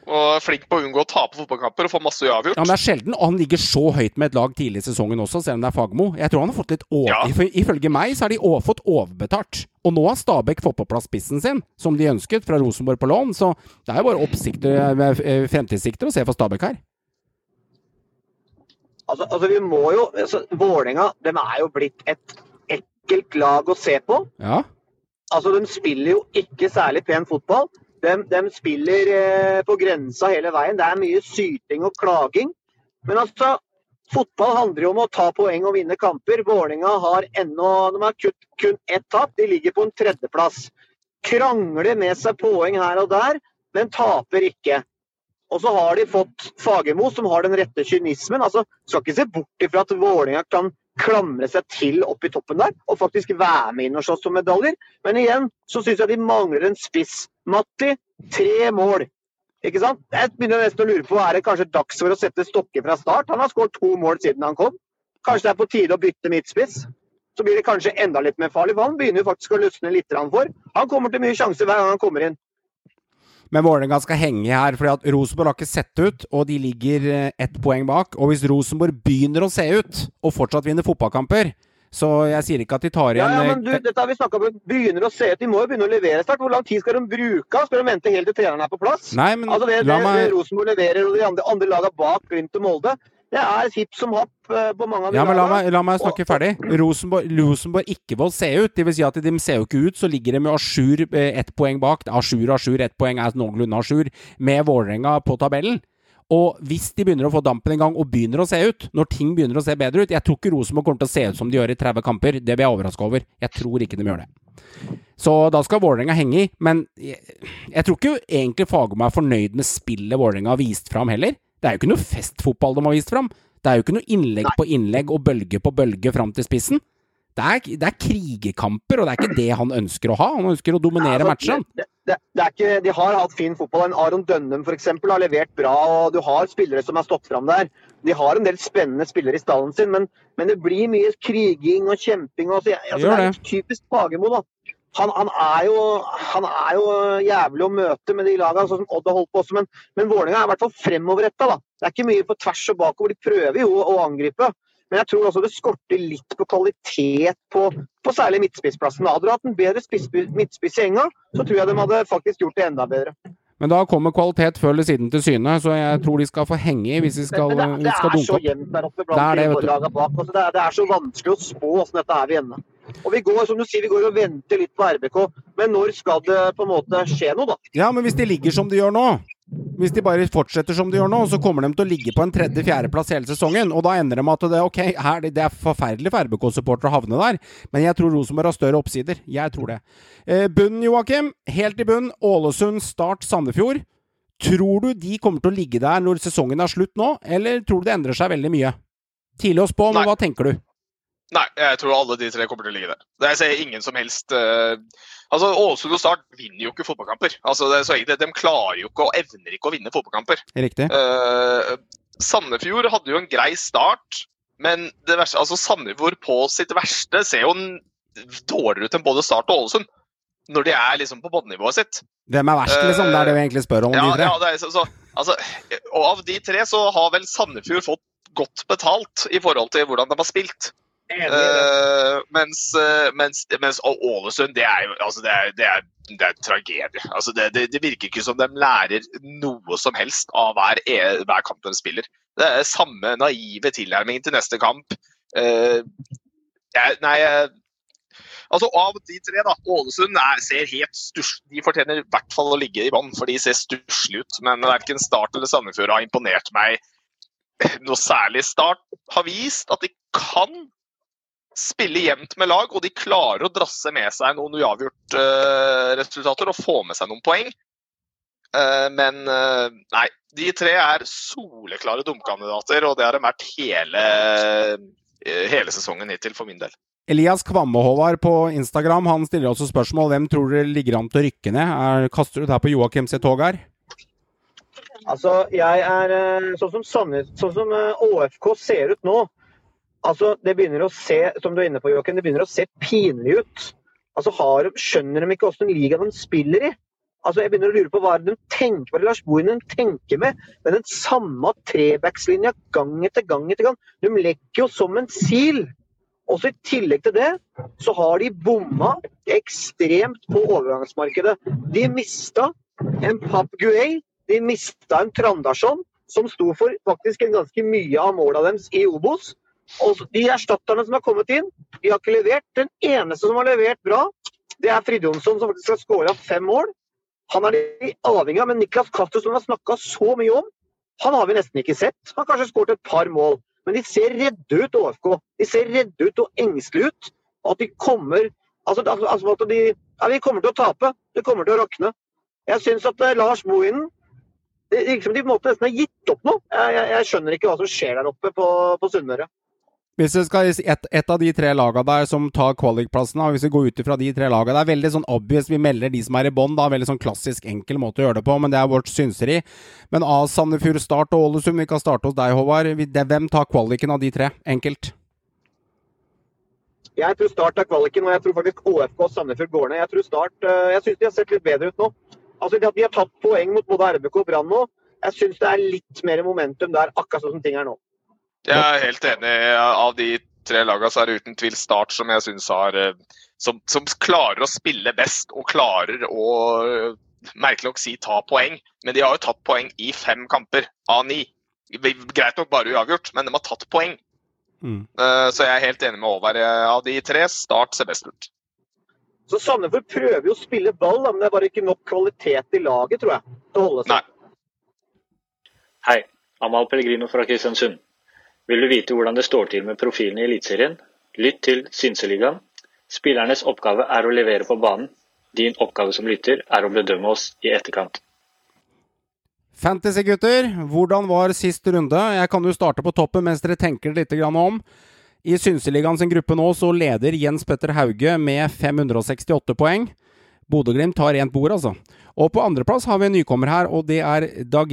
Og flink på å unngå å tape fotballkamper og få masse uavgjort. Ja, men det er sjelden, han ligger så høyt med et lag tidlig i sesongen også, selv om det er Fagermo. Jeg tror han har fått litt over... Ja. Ifø- Ifølge meg så har de fått overbetalt. Og nå har Stabæk fått på plass spissen sin, som de ønsket, fra Rosenborg på lån. Så det er jo bare oppsikter, eh, fremtidssikter å se for Stabæk her. Altså, altså vi må jo, altså, Vålerenga er jo blitt et ekkelt lag å se på. Ja. Altså, De spiller jo ikke særlig pen fotball. De, de spiller eh, på grensa hele veien. Det er mye syting og klaging. Men altså, fotball handler jo om å ta poeng og vinne kamper. Vålerenga har ennå de har kutt, kun ett tap. De ligger på en tredjeplass. Krangler med seg poeng her og der, men taper ikke. Og så har de fått Fagermo, som har den rette kynismen. Altså, Skal ikke se bort ifra at Vålerenga kan klamre seg til opp i toppen der og faktisk være med inn og slåss om medaljer. Men igjen så syns jeg de mangler en spiss. Matti, tre mål. Ikke sant? Jeg begynner nesten å lure på er det kanskje dags for å sette Stokke fra start. Han har skåret to mål siden han kom. Kanskje det er på tide å bytte midtspiss. Så blir det kanskje enda litt mer farlig, for han begynner faktisk å løsne litt for. Han kommer til mye sjanser hver gang han kommer inn. Men Vålerenga skal henge her, fordi at Rosenborg har ikke sett ut, og de ligger eh, ett poeng bak. Og hvis Rosenborg begynner å se ut, og fortsatt vinner fotballkamper, Så jeg sier ikke at de tar igjen ja, ja, men du, eh, dette har vi om. Begynner å se ut. De må jo begynne å levere snart. Hvor lang tid skal de bruke? Skal de vente helt til treneren er på plass? Nei, men Altså det, det, det Rosenborg leverer, og de andre, andre lagene bak Glimt og Molde, det er hipp som happ eh, på mange av de Ja, men la meg, la meg snakke ferdig. Rosenborg, Rosenborg Ikkevold ser ut. Det vil si at de ser jo ikke ut, så ligger de med Asjur eh, ett poeng bak. Asjur, Asjur, ett poeng er noenlunde Asjur. med Vålerenga på tabellen. Og hvis de begynner å få dampen i gang og begynner å se ut, når ting begynner å se bedre ut Jeg tror ikke Rosenborg kommer til å se ut som de gjør i 30 kamper. Det blir jeg overraska over. Jeg tror ikke de gjør det. Så da skal Vålerenga henge i. Men jeg, jeg tror ikke egentlig Fagermo er fornøyd med spillet Vålerenga har vist fram heller. Det er jo ikke noe festfotball de har vist fram. Det er jo ikke noe innlegg på innlegg og bølge på bølge fram til spissen. Det er, det er krigekamper, og det er ikke det han ønsker å ha. Han ønsker å dominere Altså, matchene. Det, det, det er ikke, de har hatt fin fotball. En Aron Dønnum eksempel, har levert bra, og du har spillere som har stått fram der. De har en del spennende spillere i stallen sin, men, men det blir mye kriging og kjemping. Og, så, altså, det er typisk Fagermo. Han, han, er jo, han er jo jævlig å møte med de lagene, sånn som Odd har holdt på også, men, men Vålerenga er i hvert fall fremoverretta. Det er ikke mye på tvers og bakover. De prøver jo å, å angripe. Men jeg tror også det skorter litt på kvalitet på, på særlig midtspissplassen. Hadde du hatt en bedre spiss, midtspiss i enga, så tror jeg de hadde faktisk gjort det enda bedre. Men da kommer kvalitet før eller siden til syne, så jeg tror de skal få henge i hvis de skal, men, det, de det skal er så opp. jevnt der oppe Det er blant det, de vet du. lagene bak. Altså, det, er, det er så vanskelig å spå hvordan dette er vil ende. Og vi går som du sier, vi går og venter litt på RBK, men når skal det på en måte skje noe, da? Ja, men hvis de ligger som de gjør nå, hvis de bare fortsetter som de gjør nå, så kommer de til å ligge på en tredje-fjerdeplass hele sesongen. Og da ender det med at det, okay, her, det er forferdelig for RBK-supportere å havne der, men jeg tror Rosenborg har større oppsider. Jeg tror det. Eh, bunn, Joakim. Helt i bunn. Ålesund, Start, Sandefjord. Tror du de kommer til å ligge der når sesongen er slutt nå, eller tror du det endrer seg veldig mye? Tidlig å spå, men hva tenker du? Nei, jeg tror alle de tre kommer til å ligge der. Det Jeg ser ingen som helst uh, Altså, Ålesund og Start vinner jo ikke fotballkamper. Altså, det er så enkelt. De klarer jo ikke og evner ikke å vinne fotballkamper. Riktig. Uh, Sandefjord hadde jo en grei start, men det verste, altså Sandefjord på sitt verste ser jo dårligere ut enn både Start og Ålesund. Når de er liksom på bunnivået sitt. Hvem er verst, liksom? Det er det vi egentlig spør om, Ja, de tre. ja, det er, så, så, altså, og av de tre så har vel Sandefjord fått godt betalt i forhold til hvordan de har spilt. Eh, mens, eh, mens, mens Ålesund, det er jo altså det er, det er, det er tragedie. Altså det, det, det virker ikke som de lærer noe som helst av hver, e- hver kamp de spiller. Det er samme naive tilnærming til neste kamp. Uh, jeg, nei, altså Av de tre, da. Ålesund er, ser helt sturs... De fortjener i hvert fall å ligge i bånn, for de ser stusslige ut. Men verken Start eller Sandefjord har imponert meg noe særlig. Start har vist at de kan spille jevnt med lag, og de klarer å drasse med seg noen uavgjort-resultater og få med seg noen poeng. Eh, men eh, nei, de tre er soleklare dumkandidater, og det har de vært hele, eh, hele sesongen hittil, for min del. Elias Kvamme Håvard på Instagram han stiller også spørsmål hvem tror dere ligger an til å rykke ned. Er, kaster du det her på Joakim sitt tog her? Altså, jeg er eh, sånn som, Sandnes, sånn som eh, ÅFK ser ut nå. Altså, det begynner å se som du er inne på, Joakim, det begynner å se pinlig ut. Altså, har, Skjønner de ikke åssen liga de spiller i? Altså, Jeg begynner å lure på hva de tenker er det Lars Bohinen tenker med. med den samme trebackslinja gang etter gang etter gang. De lekker jo som en sil. Også i tillegg til det, så har de bomma ekstremt på overgangsmarkedet. De mista en Pap Guay, de mista en Trandarsson, som sto for faktisk ganske mye av måla deres i Obos. De erstatterne som har kommet inn, de har ikke levert. Den eneste som har levert bra, det er Fridtjonsson, som faktisk har skåra fem mål. Han er de avhengig av, men Niklas Castro, som vi har snakka så mye om, han har vi nesten ikke sett. Han har kanskje skåret et par mål. Men de ser redde ut, ÅFK. De ser redde ut og engstelige ut. At de kommer Altså, altså altså at de Ja, vi kommer til å tape. Det kommer til å rakne. Jeg syns at eh, Lars Bohinen Det virker som de på en måte nesten har gitt opp nå. Jeg, jeg, jeg skjønner ikke hva som skjer der oppe på, på Sunnmøre. Hvis det skal et, et av de tre lagene der som tar kvalikplassen, da, hvis vi går ut ifra de tre lagene Det er veldig sånn obvious, vi melder de som er i bånn. Veldig sånn klassisk enkel måte å gjøre det på, men det er vårt synseri. Men av Sandefjord, Start og Ålesund, vi kan starte hos deg, Håvard. Hvem tar qualicen av de tre? Enkelt. Jeg tror Start er kvaliken, og jeg tror faktisk ÅFK og Sandefjord går ned. Jeg tror Start eh, Jeg syns de har sett litt bedre ut nå. Altså, de har tatt poeng mot både RBK og Brann nå. Jeg syns det er litt mer momentum der, akkurat sånn som ting er nå. Jeg er helt enig. Av de tre lagene så er det uten tvil Start som jeg syns har eh, som, som klarer å spille best og klarer å eh, merkelig nok si ta poeng. Men de har jo tatt poeng i fem kamper av ni. Greit nok bare uavgjort, men de har tatt poeng. Mm. Eh, Så jeg er helt enig med Håvard. Av de tre, Start ser best ut. Så Sandefjord prøver jo å spille ball, men det er bare ikke nok kvalitet i laget, tror jeg. til å holde seg. Nei. Hei, Amal Pellegrino fra Kristiansund. Vil du vite hvordan det står til med profilene i Eliteserien? Lytt til Synseligaen. Spillernes oppgave er å levere på banen. Din oppgave som lytter er å bedømme oss i etterkant. Fantasy-gutter, hvordan var sist runde? Jeg kan jo starte på toppen mens dere tenker litt om. I Synseligaen sin gruppe nå så leder Jens Petter Hauge med 568 poeng. Bodø-Glimt tar rent bord, altså. Og på andreplass har vi en nykommer her, og det er Dag,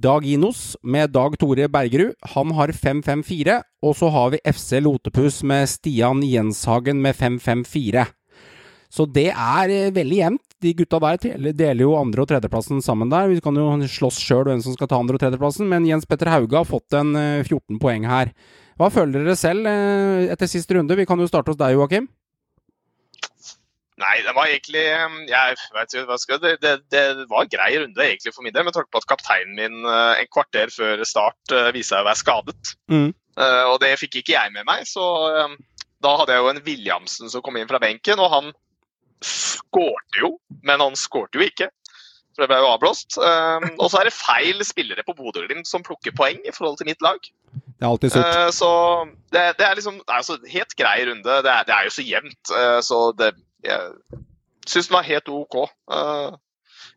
Daginos med Dag Tore Bergerud. Han har 5-5-4. Og så har vi FC Lotepus med Stian Jenshagen med 5-5-4. Så det er eh, veldig jevnt. De gutta der deler- jo andre- og tredjeplassen sammen der. Vi kan jo slåss sjøl hvem som skal ta andre- og tredjeplassen, men Jens Petter Hauge har fått en eh, 14 poeng her. Hva føler dere selv eh, etter sist runde? Vi kan jo starte hos deg, Joakim. Nei, det var egentlig jeg vet ikke hva skal, det, det, det var grei runde egentlig for min del, med tanke på at kapteinen min eh, en kvarter før start uh, viste seg å være skadet. Mm. Uh, og det fikk ikke jeg med meg, så um, da hadde jeg jo en Williamsen som kom inn fra benken, og han skårte jo, men han skårte jo ikke. For det ble jo avblåst. Um, og så er det feil spillere på Bodø-Glimt som plukker poeng i forhold til mitt lag. Det er alltid surt. Uh, så det, det er liksom det er altså helt grei runde. Det er, det er jo så jevnt, uh, så det Jeg syns den var helt OK. Eh,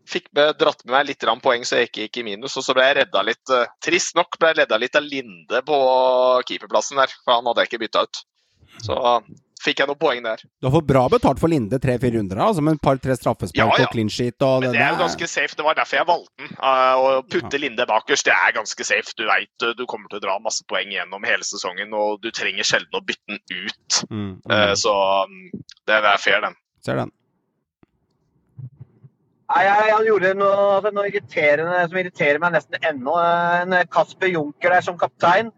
fikk med, dratt med meg litt poeng, så jeg ikke gikk i minus. Og så ble jeg redda litt eh, Trist nok ble jeg redda litt av Linde på keeperplassen der, for han hadde jeg ikke bytta ut. Så fikk jeg noen poeng der. Du har fått bra betalt for Linde 300-400, altså med et par-tre straffespark Ja, ja. og clean sheet og Men det er jo ganske safe. Det var derfor jeg valgte den. Uh, Å putte Linde bakerst, det er ganske safe. Du veit du kommer til å dra masse poeng gjennom hele sesongen, og du trenger sjelden å bytte den ut. mm, okay. uh, Så um, det er fair, den. Ser den. Nei, han gjorde noe, altså, noe irriterende som irriterer meg nesten ennå. En Kasper Junker der som kaptein.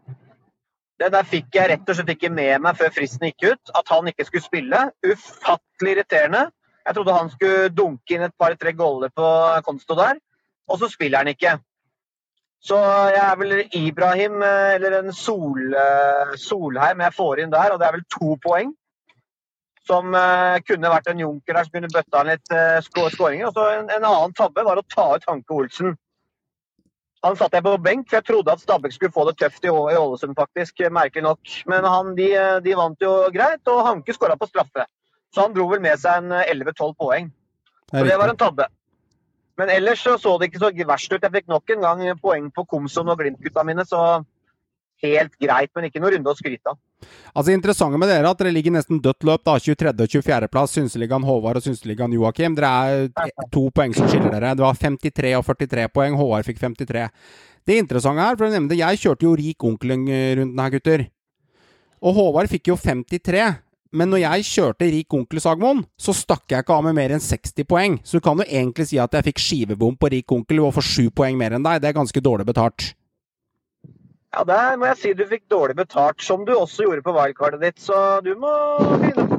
Det der fikk jeg rett og slett ikke med meg før fristen gikk ut. At han ikke skulle spille. Ufattelig irriterende. Jeg trodde han skulle dunke inn et par-tre goller på konto der, og så spiller han ikke. Så jeg er vel Ibrahim eh, eller en Sol, eh, Solheim jeg får inn der, og det er vel to poeng. Som eh, kunne vært en junker der som kunne bøtta inn litt skåringer. Og så en, en annen tabbe var å ta ut Hanke Olsen. Han satt jeg på benk, for jeg trodde at Stabæk skulle få det tøft i, Ålesund, faktisk. Merkelig nok. Men han, de, de vant jo greit, og Hanke skåra på straffe. Så han dro vel med seg en eh, 11-12 poeng. Det er Så det var en tabbe. Men ellers så, så det ikke så verst ut. Jeg fikk nok en gang poeng på Komsom og Glimt-gutta mine, så helt greit. Men ikke noe runde å skryte av. Altså Interessante med dere er at dere ligger nesten dødt løp. da 23. og 24. plass. Synseligaen Håvard og Synseligaen Joakim. Dere er to poeng som skiller dere. Det var 53 og 43 poeng. Håvard fikk 53. Det interessante her, for å nevne det, jeg kjørte jo rik onkel-runden her, gutter. Og Håvard fikk jo 53. Men når jeg kjørte rik onkel Sagmoen, så stakk jeg ikke av med mer enn 60 poeng. Så du kan jo egentlig si at jeg fikk skivebom på rik onkel og får 7 poeng mer enn deg. Det er ganske dårlig betalt. Ja, der må jeg si du fikk dårlig betalt, som du også gjorde på wildcardet ditt. Så du må lurt.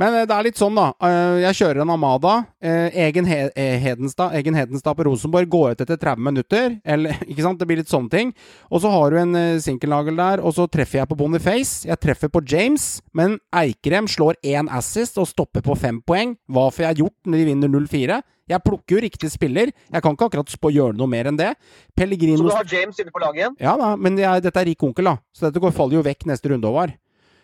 Men eh, det er litt sånn, da. Eh, Jeg kjører en Amada. eh, Egen, He Hedenstad, Egen Hedenstad på Rosenborg går ut etter 30 minutter. Eller, ikke sant? Det blir litt sånne ting. Og så har du en sinkelnagel der, og så treffer jeg på Boniface. Jeg treffer på James, men Eikrem slår én assist og stopper på fem poeng. Hva får jeg gjort når de vinner 0-4? Jeg plukker jo riktig spiller. Jeg kan ikke akkurat spå gjøre noe mer enn det. Så du har James inne på laget igjen? ja da, men jeg, dette er rik onkel, da. Så dette går, faller jo vekk neste runde, Håvard.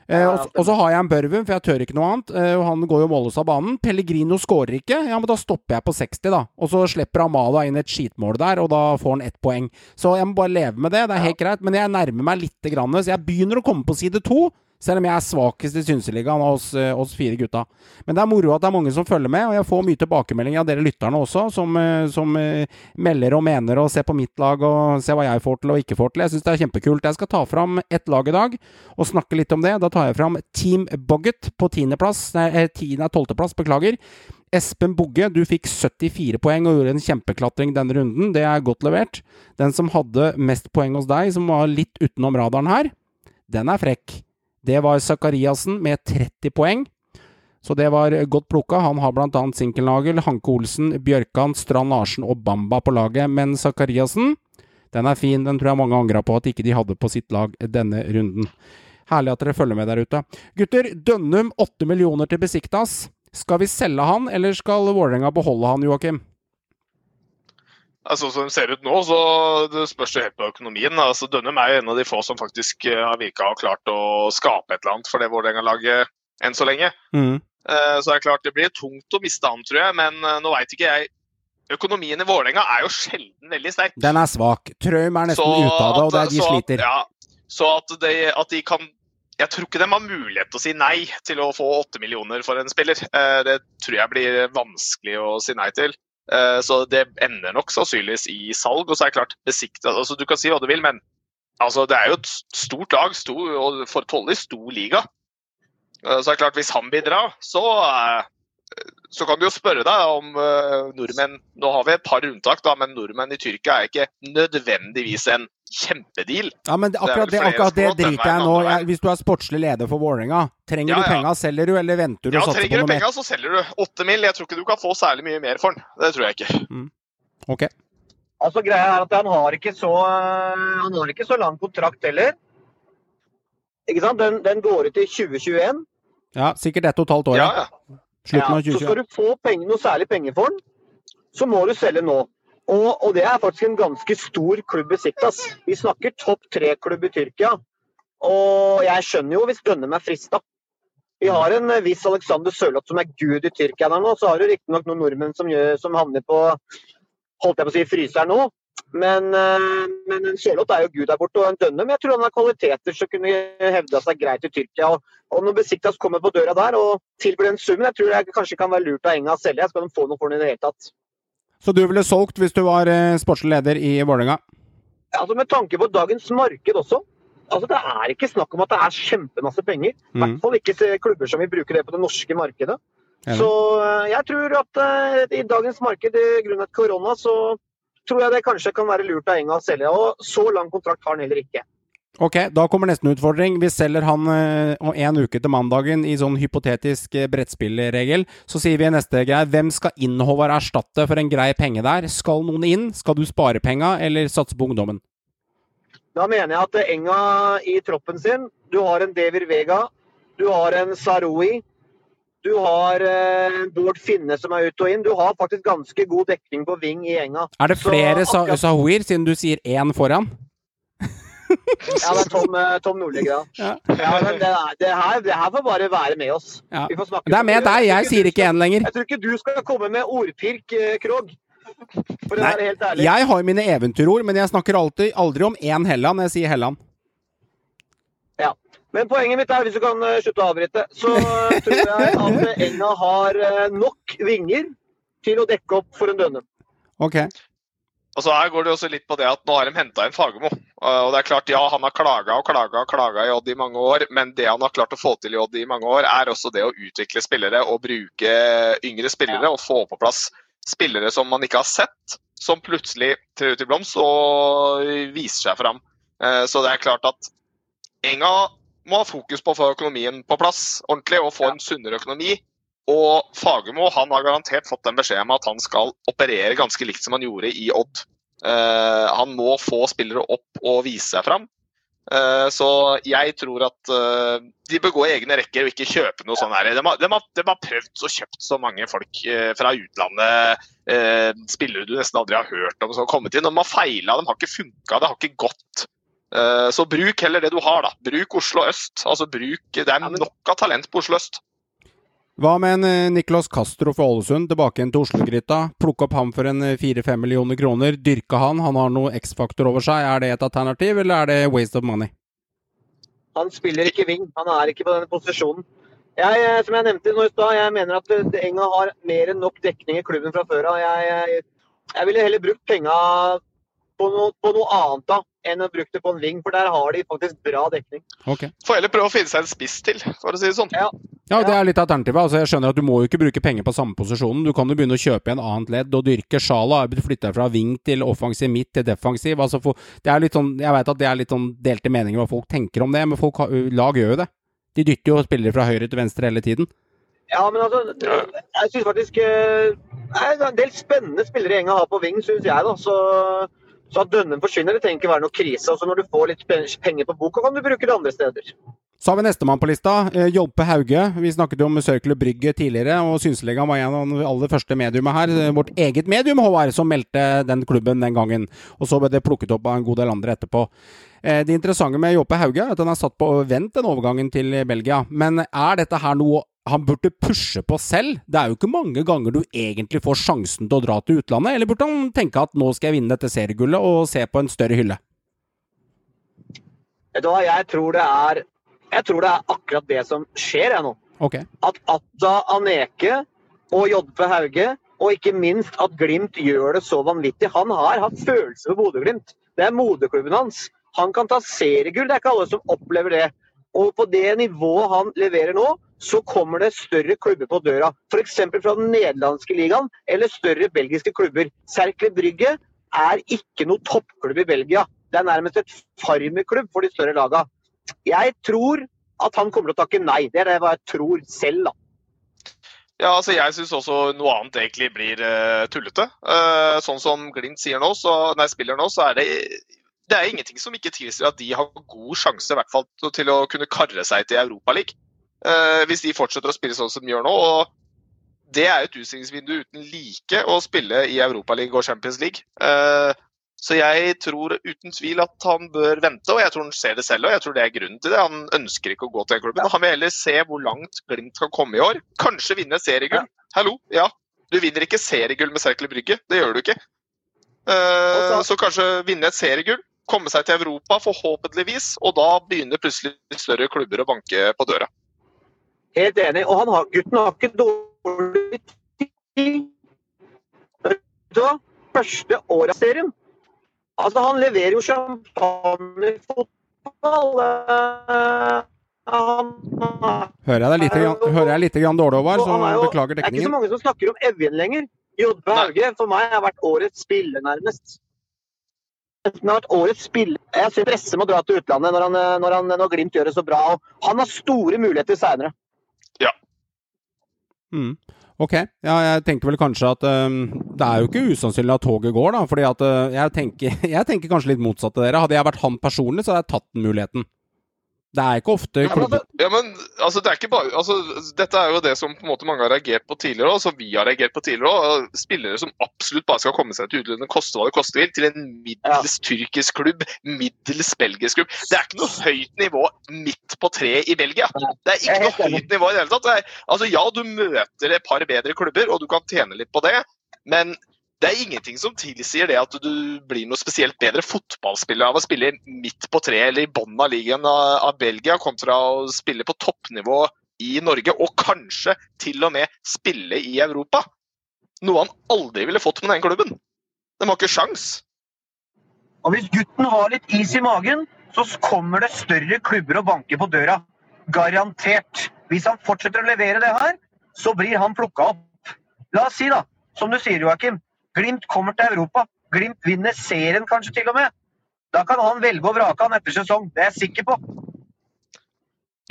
Eh, og, så- og så har jeg en Børven, for jeg tør ikke noe annet. Eh, og han går jo målløs av banen. Pellegrino skårer ikke. Ja, men da stopper jeg på 60, da. Og så slipper Amala inn et skitmål der, og da får han ett poeng. Så jeg må bare leve med det. Det er helt greit. Men jeg nærmer meg lite grann. Så jeg begynner å komme på side to. Selv om jeg er svakest i Synseligaen av oss, eh, oss fire gutta. Men det er moro at det er mange som følger med, og jeg får mye tilbakemelding av dere lytterne også, som, eh, som eh, melder og mener og ser på mitt lag og ser hva jeg får til og ikke får til. Jeg syns det er kjempekult. Jeg skal ta fram ett lag i dag og snakke litt om det. Da tar jeg fram Team Bogget på tiendeplass, nei, tiende- tolvteplass, beklager. Espen Bugge, du fikk 74 poeng og gjorde en kjempeklatring denne runden. Det er godt levert. Den som hadde mest poeng hos deg, som var litt utenom radaren her, den er frekk. Det var Zakariassen med 30 poeng. Så det var godt plukka. Han har blant annet Sinkelnagel, Hanke Olsen, Bjørkan, Strand Larsen og Bamba på laget. Men Zakariassen, den er fin. Den tror jeg mange angra på at ikke de hadde på sitt lag denne runden. Herlig at dere følger med der ute. Gutter, Dønnum 8 millioner til Besiktas. Skal vi selge han, eller skal Vålerenga beholde han, Joakim? Altså, Som det ser ut nå, så det spørs det helt på økonomien. Altså, Dønnum er jo en av de få som faktisk eh, har virka og klart å skape et eller annet for det Vålerenga-laget enn så lenge. Mm. Eh, Så det er klart det blir tungt å miste han, tror jeg. Men eh, nå veit ikke jeg. Økonomien i Vålerenga er jo sjelden veldig sterk. Den er svak. Traum er nesten ute av det, og det er, de at- sliter. Ja, så at de, at de kan Jeg tror ikke de har mulighet til å si nei til å få åtte millioner for en spiller. Det tror jeg blir vanskelig å si nei til. Eh, Så det ender nok sannsynligvis i salg. Og så er det klart, besiktet altså, Du kan si hva du vil, men altså, det er jo et stort lag stor, og for Tolle stor liga. Eh, Så er det klart, hvis han vil dra, så eh, så kan du jo spørre deg om eh, nordmenn Nå har vi et par unntak, da, men nordmenn i Tyrkia er ikke nødvendigvis en kjempedeal. Ja, men er akkurat det, akkurat det driter jeg nå jeg. Hvis du er sportslig leder for Vålerenga, trenger Ja, du ja. penga, selger du, eller venter du Ja, og satser på Trenger du noe penga, så selger du. Åtte mil. Jeg tror ikke du kan få særlig mye mer for den. Det tror jeg ikke. Ok. Altså, greia er at han har ikke så, han har ikke så lang kontrakt heller. Ikke sant? Den, den går ut i 2021. Ja, sikkert ett og et halvt år, Ja, ja. Ja. Slutten av så skal du få penger, noe særlig penger for den, så må du selge nå. Og, og det er faktisk en ganske stor klubb i Siktas. Vi snakker topp tre-klubb i Tyrkia. Og jeg skjønner jo hvis Dønnum er frista. Vi har en eh, viss Alexander Sørloth som er gud i Tyrkia der nå. Så har du riktignok noen nordmenn som, gjør, som havner på holdt jeg på å si, fryseren nå. Men, eh, men en Sørloth er jo gud der borte. Og en Dønnum jeg tror han har kvaliteter som kunne hevda seg greit i Tyrkia. Og, og når Besiktas kommer på døra der og tilbyr den summen, jeg tror jeg kanskje kan være lurt av Enga å selge. Skal de få noe for den i det hele tatt. Så du ville solgt hvis du var eh, sportslig leder i Vålerenga? Altså Med tanke på dagens marked også. Altså Det er ikke snakk om at det er kjempemasse penger. I Mm. hvert fall ikke klubber som vil bruke det på det norske markedet. Så eh, jeg tror at i dagens marked, i grunnet korona, så tror jeg det kanskje kan være lurt av Enga å selge. Og så lang kontrakt har han heller ikke. Ok, da kommer nesten utfordring. Vi selger han eh, om en uke til mandagen i sånn hypotetisk eh, brettspillregel. Så sier vi i neste greie, hvem skal inn Håvard erstatte for en grei penge der? Skal noen inn? Skal du spare penga, eller satse på ungdommen? Da mener jeg at Enga i troppen sin Du har en Dever Vega, du har en Saroui, du har eh, Bård Finne som er ute og inn. Du har faktisk ganske god dekning på ving i gjenga. Er det Så flere Sa akkurat- Sahoir, siden du sier én foran? Ja, det er Tom, eh, Tom Nordli, ja. Ja. ja det, er, det, her, det her får bare være med oss. Ja. Vi får snakke Det er med deg, jeg sier ikke én lenger. Jeg tror ikke du skal komme med ordpirk, eh, Krog. For å Nei, være helt ærlig. Jeg har mine eventyrord, men jeg snakker alltid, aldri om én Helland jeg sier Helland. Men poenget mitt er, hvis du kan eh, slutte å avbryte, så eh, tror jeg at Enga har eh, nok vinger til å dekke opp for en Dønnum. Ok. Altså Her går det også litt på det at nå har de henta inn Fagermo. Og det er klart, ja, Han har klaga og klaga og klaga i Odd i mange år, men det han har klart å få til i Odd i mange år, er også det å utvikle spillere og bruke yngre spillere og få på plass spillere som man ikke har sett, som plutselig trer ut i blomst og viser seg fram. Så det er klart at Enga må ha fokus på å få økonomien på plass ordentlig og få en sunnere økonomi. Og Fagermo han har garantert fått den beskjeden om at han skal operere ganske likt som han gjorde i Odd. Uh, han må få spillere opp og vise seg fram. Uh, så jeg tror at uh, de bør gå i egne rekker og ikke kjøpe noe sånt her. De har, de, har, de har prøvd og kjøpt så mange folk fra utlandet, spillere du nesten aldri har hørt om som har kommet inn. De har feila, de har ikke funka, det har ikke gått. Eh, så bruk heller det du har, da. Bruk Oslo øst. Altså bruk, Det er nok av talent på Oslo øst. Hva med en eh, Niklas Castro fra Ålesund, tilbake igjen til Oslo-gryta? Plukke opp ham for en eh, fire-fem millioner kroner, dyrke han, han har noe X-faktor over seg. Er det et alternativ, eller er det waste of money? Han spiller ikke wing, han er ikke på denne posisjonen. Jeg, som jeg nevnte nå i stad, jeg mener at Enga har mer enn nok dekning i klubben fra før av. Jeg, jeg, jeg ville heller brukt penga på, noe- på noe annet da, enn å bruke det på en ving, for der har de faktisk bra dekning. Ok. Får heller prøve å finne seg en spiss til, for å si det sånn. Ja. Ja, det er litt alternativet. Altså, jeg skjønner at du må jo ikke bruke penger på samme posisjonen. Du kan jo begynne å kjøpe i en annet ledd og dyrke. Sjala har blitt flytta fra ving til offensiv, midt til defensiv. Altså, for, det er litt sånn, jeg vet at det er litt sånn delte meninger hva folk tenker om det, men folk har, lag gjør jo det. De dytter jo spillere fra høyre til venstre hele tiden. Ja, men altså, jeg syns faktisk eh, Det er en del spennende spillere gjengen har på ving, syns jeg. da, så, så at Dønnen forsvinner, det trenger ikke være noe krise. altså Når du får litt penger på boka, kan du bruke det andre steder. Så har vi nestemann på lista, eh, Jolpe Hauge. Vi snakket jo om Circle Brygge tidligere, og Synseligaen var en av de aller første mediumene her. Eh, Vårt eget medium, Håvard, som meldte den klubben den gangen. Og så ble det plukket opp av en god del andre etterpå. Eh, Det interessante med Jåpe Hauge er at han er satt på vent den overgangen til Belgia. Men er dette her noe han burde pushe på selv? Det er jo ikke mange ganger du egentlig får sjansen til å dra til utlandet. Eller burde han tenke at nå skal jeg vinne dette seriegullet og se på en større hylle? Vet du hva, jeg tror det er jeg tror det er akkurat det som skjer jeg nå. Okay. At Atta Aneke og JP Hauge, og ikke minst at Glimt gjør det så vanvittig. Han har hatt følelser for Bodø-Glimt. Det er moderklubben hans. Han kan ta seriegull, det er ikke alle som opplever det. Og på det nivået han leverer nå, så kommer det større klubber på døra. F.eks. fra den nederlandske ligaen eller større belgiske klubber. Cercle Brygge er ikke noe toppklubb i Belgia. Det er nærmest et farmerklubb for de større lagene. Jeg tror at han kommer til å takke nei. Det er det jeg tror selv, da. Ja, altså Jeg syns også noe annet egentlig blir uh, tullete. Uh, sånn som Glimt sier nå, så, nei, spiller nå, så er det det er ingenting som ikke tilsier at de har god sjanse hvert fall til å kunne karre seg til Europaligaen. Uh, hvis de fortsetter å spille sånn som de gjør nå. og Det er et utstillingsvindu uten like å spille i Europaligaen og Champions League. Eh, så jeg tror uten tvil at han bør vente, og jeg tror han ser det selv. og jeg tror det er grunnen til det. Han ønsker ikke å gå til den klubben. Han vil heller se hvor langt Glimt kan komme i år. Kanskje vinne seriegull. Hallo, ja. Du vinner ikke seriegull med Serkel Brygge. Det gjør du ikke. Eh, så kanskje vinne et seriegull, komme seg til Europa forhåpentligvis, og da begynner plutselig større klubber å banke på døra. Helt enig. Og han har, gutten har ikke dårlig tid. Første året av serien. Altså, han leverer jo champagnefotball. eh, Han Hører jeg deg litt, grann- hører jeg lite grann dårlig, Håvard, så han jo- beklager Det er ikke så mange som snakker om Evjen lenger. Jodve Hauge for meg har vært årets spiller, nærmest. Han har vært årets spiller. Jeg ser presse å dra til utlandet når, han, når, han, når Glimt gjør det så bra. og Han har store muligheter seinere. Mm. Ok, ja, jeg tenker vel kanskje at um, det er jo ikke usannsynlig at toget går, da. fordi at øh, jeg, tenker, jeg tenker kanskje litt motsatt til dere. Hadde jeg vært han personlig, så hadde jeg tatt den muligheten. Det er ikke ofte klubber Ja, men altså, det er ikke bare, altså, Dette er jo det som på en måte mange har reagert på tidligere, og som vi har reagert på tidligere. òg. spillere som absolutt bare skal komme seg til utlandet, koste hva det koste vil, til en middels tyrkisk klubb, middels belgisk klubb. Det er ikke noe høyt nivå midt på treet i Belgia. Det er ikke noe høyt nivå i det hele tatt. Det er, altså, ja, du møter et par bedre klubber, og du kan tjene litt på det, men det er ingenting som tilsier det at du blir noe spesielt bedre fotballspiller av å spille midt på treet eller i bunnen av ligaen av, Belgia, kontra å spille på toppnivå i Norge, og kanskje til og med spille i Europa. Noe han aldri ville fått med den klubben. De har ikke sjans. Og hvis gutten har litt is i magen, så kommer det større klubber og banker på døra. Garantert. Hvis han fortsetter å levere det her, så blir han plukka opp. La oss si, da, som du sier, Joakim, Glimt kommer til Europa. Glimt vinner serien kanskje til og med. Da kan han velge og vrake han etter sesong. Det er jeg sikker på.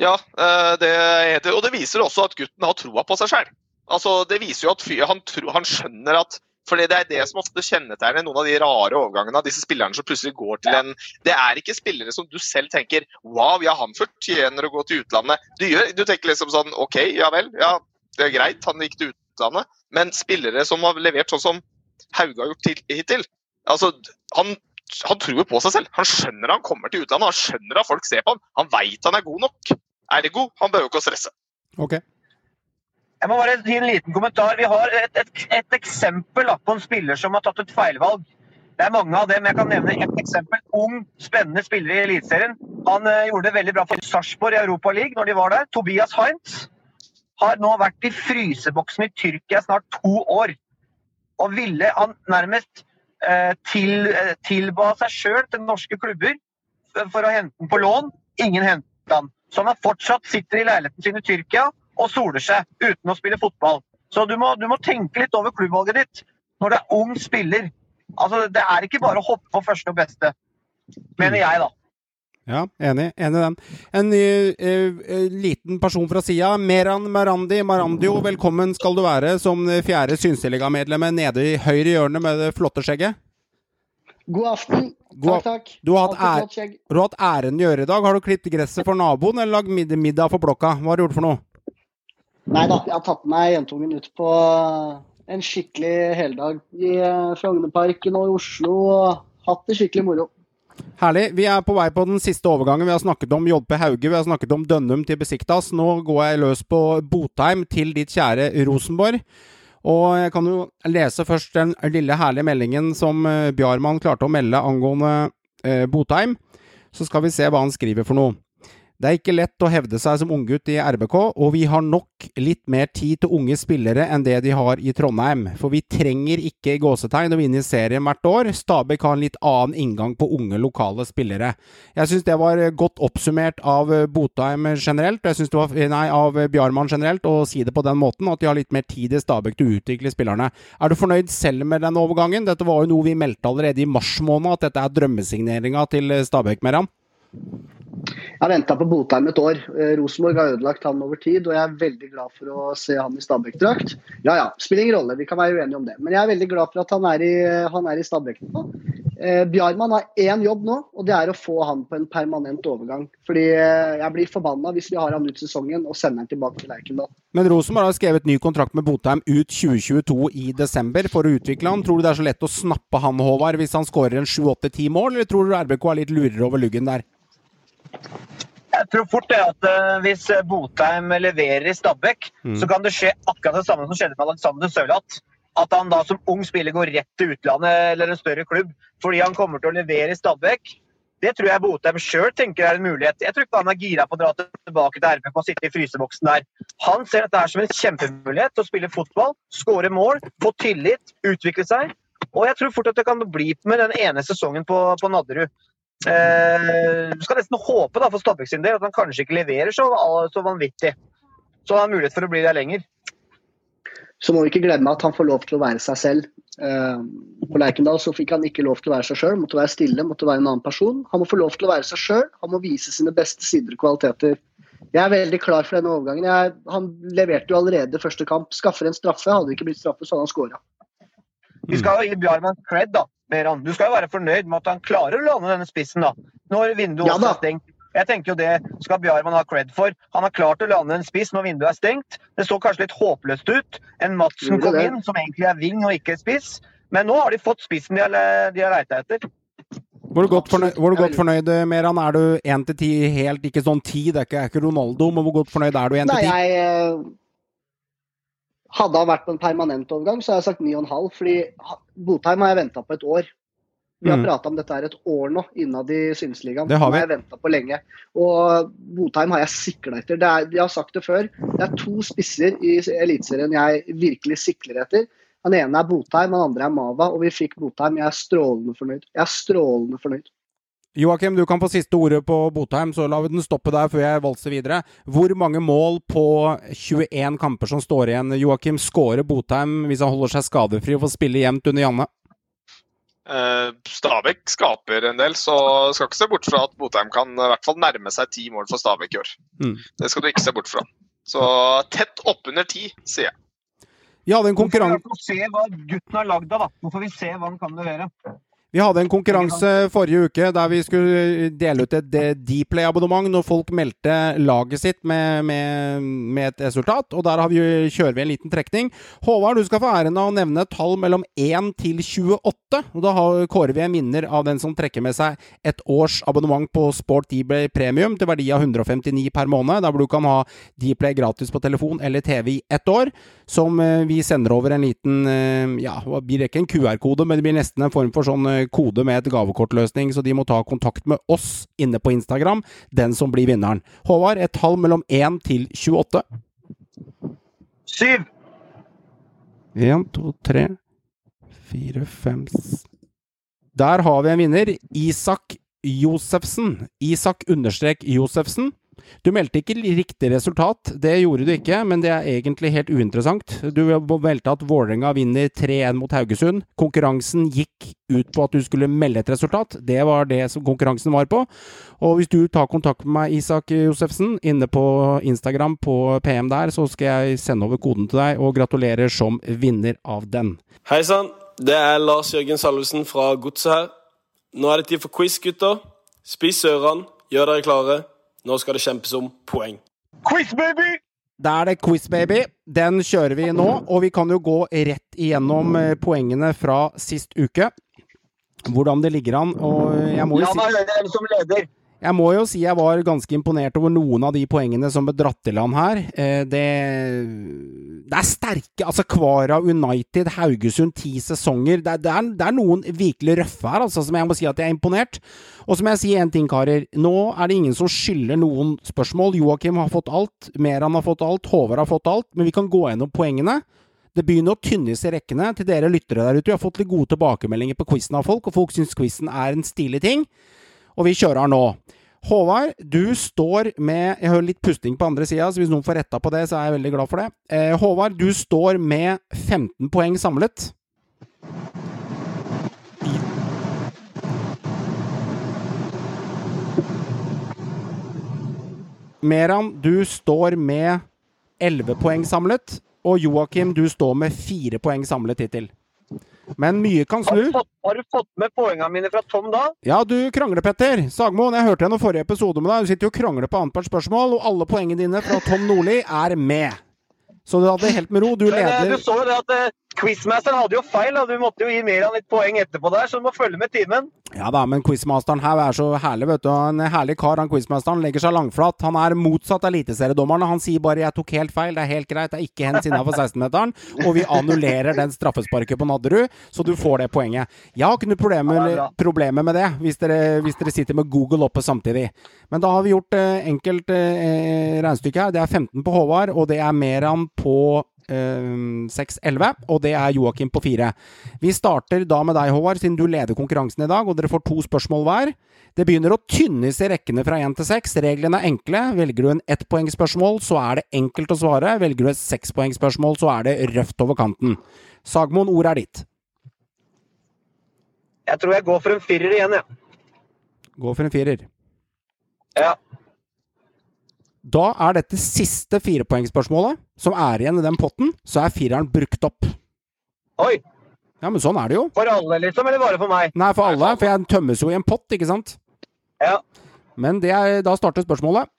Ja, eh, det heter, og det viser også at gutten har troa på seg sjøl. Altså, det viser jo at fyr, han, tro, han skjønner at for Det er det som ofte kjennetegner noen av de rare overgangene av disse spillerne som plutselig går til en Det er ikke spillere som du selv tenker Wow, ja, han fortjener å gå til utlandet. Du, gjør, du tenker liksom sånn OK, ja vel. Ja, det er greit, han gikk til utlandet. Men spillere som har levert sånn som Hauge har gjort til, hittil altså, han, han tror på seg selv. Han skjønner han kommer til utlandet. Han skjønner at folk ser på han. Han veit han er god nok. Ergo, han behøver ikke å stresse. Ok. Jeg må bare gi en liten kommentar. Vi har et, et, et eksempel da, på en spiller som har tatt et feilvalg. Det er mange av dem. Jeg kan nevne ett eksempel. Ung, spennende spiller i Eliteserien. Han uh, gjorde det veldig bra for Sarpsborg i Europa League når de var der. Tobias Heinz har nå vært i fryseboksen i Tyrkia snart to år. Og ville han nærmest eh, til, eh, tilba seg sjøl til norske klubber for å hente den på lån. Ingen hentet han. Så han har fortsatt sitter i leiligheten sin i Tyrkia og soler seg uten å spille fotball. Så du må, du må tenke litt over klubbvalget ditt når du er ung spiller. Altså, Det er ikke bare å hoppe på første og beste, mener jeg, da. Ja, enig. Enig i den. En ny eh, eh, liten person fra sida. Meran Marandi Marandio, velkommen skal du være som fjerde Synsdelegamedlemmet nede i høyre hjørne med det flotte skjegget. God aften. God- takk, takk. Du har, hatt Alltid æ- du har hatt æren å gjøre i dag. Har du klippet gresset for naboen, eller lagd mid middag for blokka? Hva har du gjort for noe? Nei da, jeg har tatt meg jentungen ut på en skikkelig heldag i eh, Frognerparken og i Oslo. og Hatt det skikkelig moro. Herlig. Vi er på vei på den siste overgangen. Vi har snakket om JP Hauge, vi har snakket om Dønnum til Besiktas. Nå går jeg løs på Botheim til ditt kjære Rosenborg. Og jeg kan jo lese først den lille herlige meldingen som eh, Bjarmann klarte å melde angående eh, Botheim. Så skal vi se hva han skriver for noe. Det er ikke lett å hevde seg som unggutt i RBK, og vi har nok litt mer tid til unge spillere enn det de har i Trondheim. For vi trenger ikke gåsetegn å vinne serien hvert år. Stabæk har en litt annen inngang på unge lokale spillere. Jeg syns det var godt oppsummert av Botheim generelt, jeg synes det var, nei, av Bjarmann generelt, å si det på den måten, at de har litt mer tid i Stabæk til å utvikle spillerne. Er du fornøyd selv med den overgangen? Dette var jo noe vi meldte allerede i mars måned, at dette er drømmesigneringa til Stabæk, Meran. Jeg har venta på Botheim et år. Eh, Rosenborg har ødelagt han over tid, og jeg er veldig glad for å se han i Stabæk-drakt. Ja ja, spiller ingen rolle, vi kan være uenige om det. Men jeg er veldig glad for at han er i, han er i Stabæk nå. Eh, Bjarmann har én jobb nå, og det er å få han på en permanent overgang. Fordi eh, jeg blir forbanna hvis vi har han ut sesongen og sender han tilbake til Lerkendal. Men Rosenborg har skrevet ny kontrakt med Botheim ut 2022 i desember for å utvikle han. Tror du det er så lett å snappe han, Håvard, hvis han skårer en 7-8-10 mål, eller tror du RBK er litt lurere over luggen der? Jeg tror fort det at eh, hvis Botheim leverer i Stabæk, Mm. så kan det skje akkurat det samme som skjedde med Alexander Sørlath. At han da som ung spiller går rett til utlandet eller en større klubb fordi han kommer til å levere i Stabæk. Det tror jeg Botheim sjøl tenker er en mulighet. Jeg tror ikke han er gira på å dra tilbake til RBK og sitte i fryseboksen der. Han ser dette her som en kjempemulighet til å spille fotball, skåre mål, få tillit, utvikle seg. Og jeg tror fort at det kan bli med den ene sesongen på, på Nadderud. Eh, skal nesten håpe da, for Stabæk sin del at han kanskje ikke leverer så, så vanvittig. Så han har mulighet for å bli der lenger. Så må vi ikke glemme at han får lov til å være seg selv. Eh, På Lerkendal så fikk han ikke lov til å være seg sjøl, måtte være stille, måtte være en annen person. Han må få lov til å være seg sjøl, han må vise sine beste sider og kvaliteter. Jeg er veldig klar for denne overgangen. Jeg, han leverte jo allerede første kamp. Skaffer en straffe. Hadde det ikke blitt straffe, så hadde han scora. Vi skal jo gi Bjarman cred, da. Meran. Du skal jo være fornøyd med at han klarer å lande denne spissen, da. Når vinduet Ja da. er stengt. Jeg tenker jo Det skal Bjarman ha cred for. Han har klart å lande en spiss når vinduet er stengt. Det så kanskje litt håpløst ut. En Madsen kom inn, som egentlig er ving og ikke spiss. Men nå har de fått spissen de har, de har leita etter. Hvor godt fornøyd, hvor godt fornøyd Meran, er du 1 til 10 helt, ikke sånn ti, det er ikke, Ronaldo, men hvor godt fornøyd er du 1 Nei, til 10? Hadde han vært på en permanent overgang, så hadde jeg sagt 9,5. Fordi Botheim har jeg venta på et år. Vi har Mm. prata om dette her et år nå, innad i Synsligaen. Det har vi. Har jeg venta på lenge. Og Botheim har jeg sikla etter. Det er, jeg har sagt det før. Det er to spisser i Eliteserien jeg virkelig sikler etter. Den ene er Botheim, den andre er Mava. Og vi fikk Botheim. Jeg er strålende fornøyd. Jeg er strålende fornøyd. Joakim, du kan få siste ordet på Botheim, så lar vi den stoppe der før jeg valser videre. Hvor mange mål på 21 kamper som står igjen, Joakim, skårer Botheim hvis han holder seg skadefri og får spille jevnt under Janne? Eh, Stabæk skaper en del, så skal ikke se bort fra at Botheim kan i hvert fall nærme seg ti mål for Stabæk i år. Mm. Det skal du ikke se bort fra. Så tett oppunder ti, sier jeg. Ja, det er en konkurranse Vi får se hva gutten har lagd av, da. Nå får vi se hva han kan levere. Vi hadde en konkurranse forrige uke der vi skulle dele ut et eh, Dplay-abonnement når folk meldte laget sitt med, med, med et resultat, og der har vi, kjører vi en liten trekning. Håvard, du skal få æren av å nevne et tall mellom 1 til 28, og da har, kårer vi en vinner av den som trekker med seg et års abonnement på Sport Dplay Premium til verdi av 159 per måned, der hvor du kan ha Dplay gratis på telefon eller TV i ett år, som eh, vi sender over en liten, eh, ja, det blir ikke en QR-kode, men det blir nesten en form for sånn eh, kode med et gavekortløsning, så de må ta kontakt med oss inne på Instagram, den som blir vinneren. Håvard, et tall mellom 1 til 28. 7. 1, 2, 3, 4, 5 Der har vi en vinner. Isak Josefsen. Isak understrek Josefsen. Du meldte ikke riktig resultat, det gjorde du ikke, men det er egentlig helt uinteressant. Du meldte at Vålerenga vinner 3-1 mot Haugesund. Konkurransen gikk ut på at du skulle melde et resultat. Det var det som konkurransen var på. Og hvis du tar kontakt med meg, Isak Josefsen, inne på Instagram på PM der, så skal jeg sende over koden til deg, og gratulerer som vinner av den. Hei sann, det er Lars Jørgen Salvesen fra Godset her. Nå er det tid for quiz, gutter. Spis ørene, gjør dere klare. Nå skal det kjempes om poeng. Quiz, baby! Da er det quiz, baby. Den kjører vi nå, og vi kan jo gå rett igjennom eh, poengene fra sist uke. Hvordan det ligger an. Og jeg må jo La si meg høre hvem som leder. Jeg må jo si jeg var ganske imponert over noen av de poengene som ble dratt i land her. Eh, Det, det er sterke Altså, Kvara United, Haugesund, ti sesonger. Det, det, er, det er noen virkelig røffe her, altså, som jeg må si at jeg er imponert. Og så må jeg si én ting, karer. Nå er det ingen som skylder noen spørsmål. Joakim har fått alt, Meran har fått alt, Håvard har fått alt. Men vi kan gå gjennom poengene. Det begynner å tynnes i rekkene til dere lyttere der ute. Vi har fått litt gode tilbakemeldinger på quizen av folk, og folk syns quizen er en stilig ting. Og vi kjører nå. Håvard, du står med Jeg hører litt pusting på andre sida, så hvis noen får retta på det, så er jeg veldig glad for det. Eh, Håvard, du står med 15 poeng samlet. Meran, du står med 11 poeng samlet. Og Joakim, du står med 4 poeng samlet hittil. Men mye kan Har du, snu. fått, har du fått med poengene mine fra Tom da? Ja, du krangler, Petter. Sagmoen, jeg hørte gjennom forrige episode med deg. Du sitter jo og krangler på annethvert spørsmål, og alle poengene dine fra Tom Nordli er med. Så du hadde helt med ro. Du Men, eh, du så jo det at eh, Quizmaster hadde jo feil. Da. Du måtte jo gi Meran litt poeng etterpå der, så du må følge med timen. Ja da, men quizmasteren her er så herlig, vet du. En herlig kar, han quizmasteren. Legger seg langflat. Han er motsatt av eliteseriedommerne. Han sier bare 'jeg tok helt feil', det er helt greit, det er ikke hens innafor 16-meteren. Og vi annullerer den straffesparket på Nadderud, så du får det poenget. Jeg har ikke noe problemer, er problemer med det, hvis dere, hvis dere sitter med Google oppe samtidig. Men da har vi gjort eh, enkelt eh, regnestykke her. Det er 15 på Håvard, og det er Meran på eh, 6-11, og det er Joakim på 4. Vi starter da med deg, Håvard, siden du leder konkurransen i dag, og dere får to spørsmål hver. Det begynner å tynnes i rekkene fra 1 til 6. Reglene er enkle. Velger du en ettpoengspørsmål, så er det enkelt å svare. Velger du et sekspoengspørsmål, så er det røft over kanten. Sagmoen, ordet er ditt. Jeg tror jeg går for en firer igjen, jeg. Går for en firer. Ja. Da er dette siste firepoengspørsmålet som er igjen i den potten, så er fireren brukt opp. Oi! Ja, men sånn er det jo. For alle, liksom, eller bare for meg? Nei, for alle, for jeg tømmes jo i en pott, ikke sant? Ja. Men det er, da starter spørsmålet.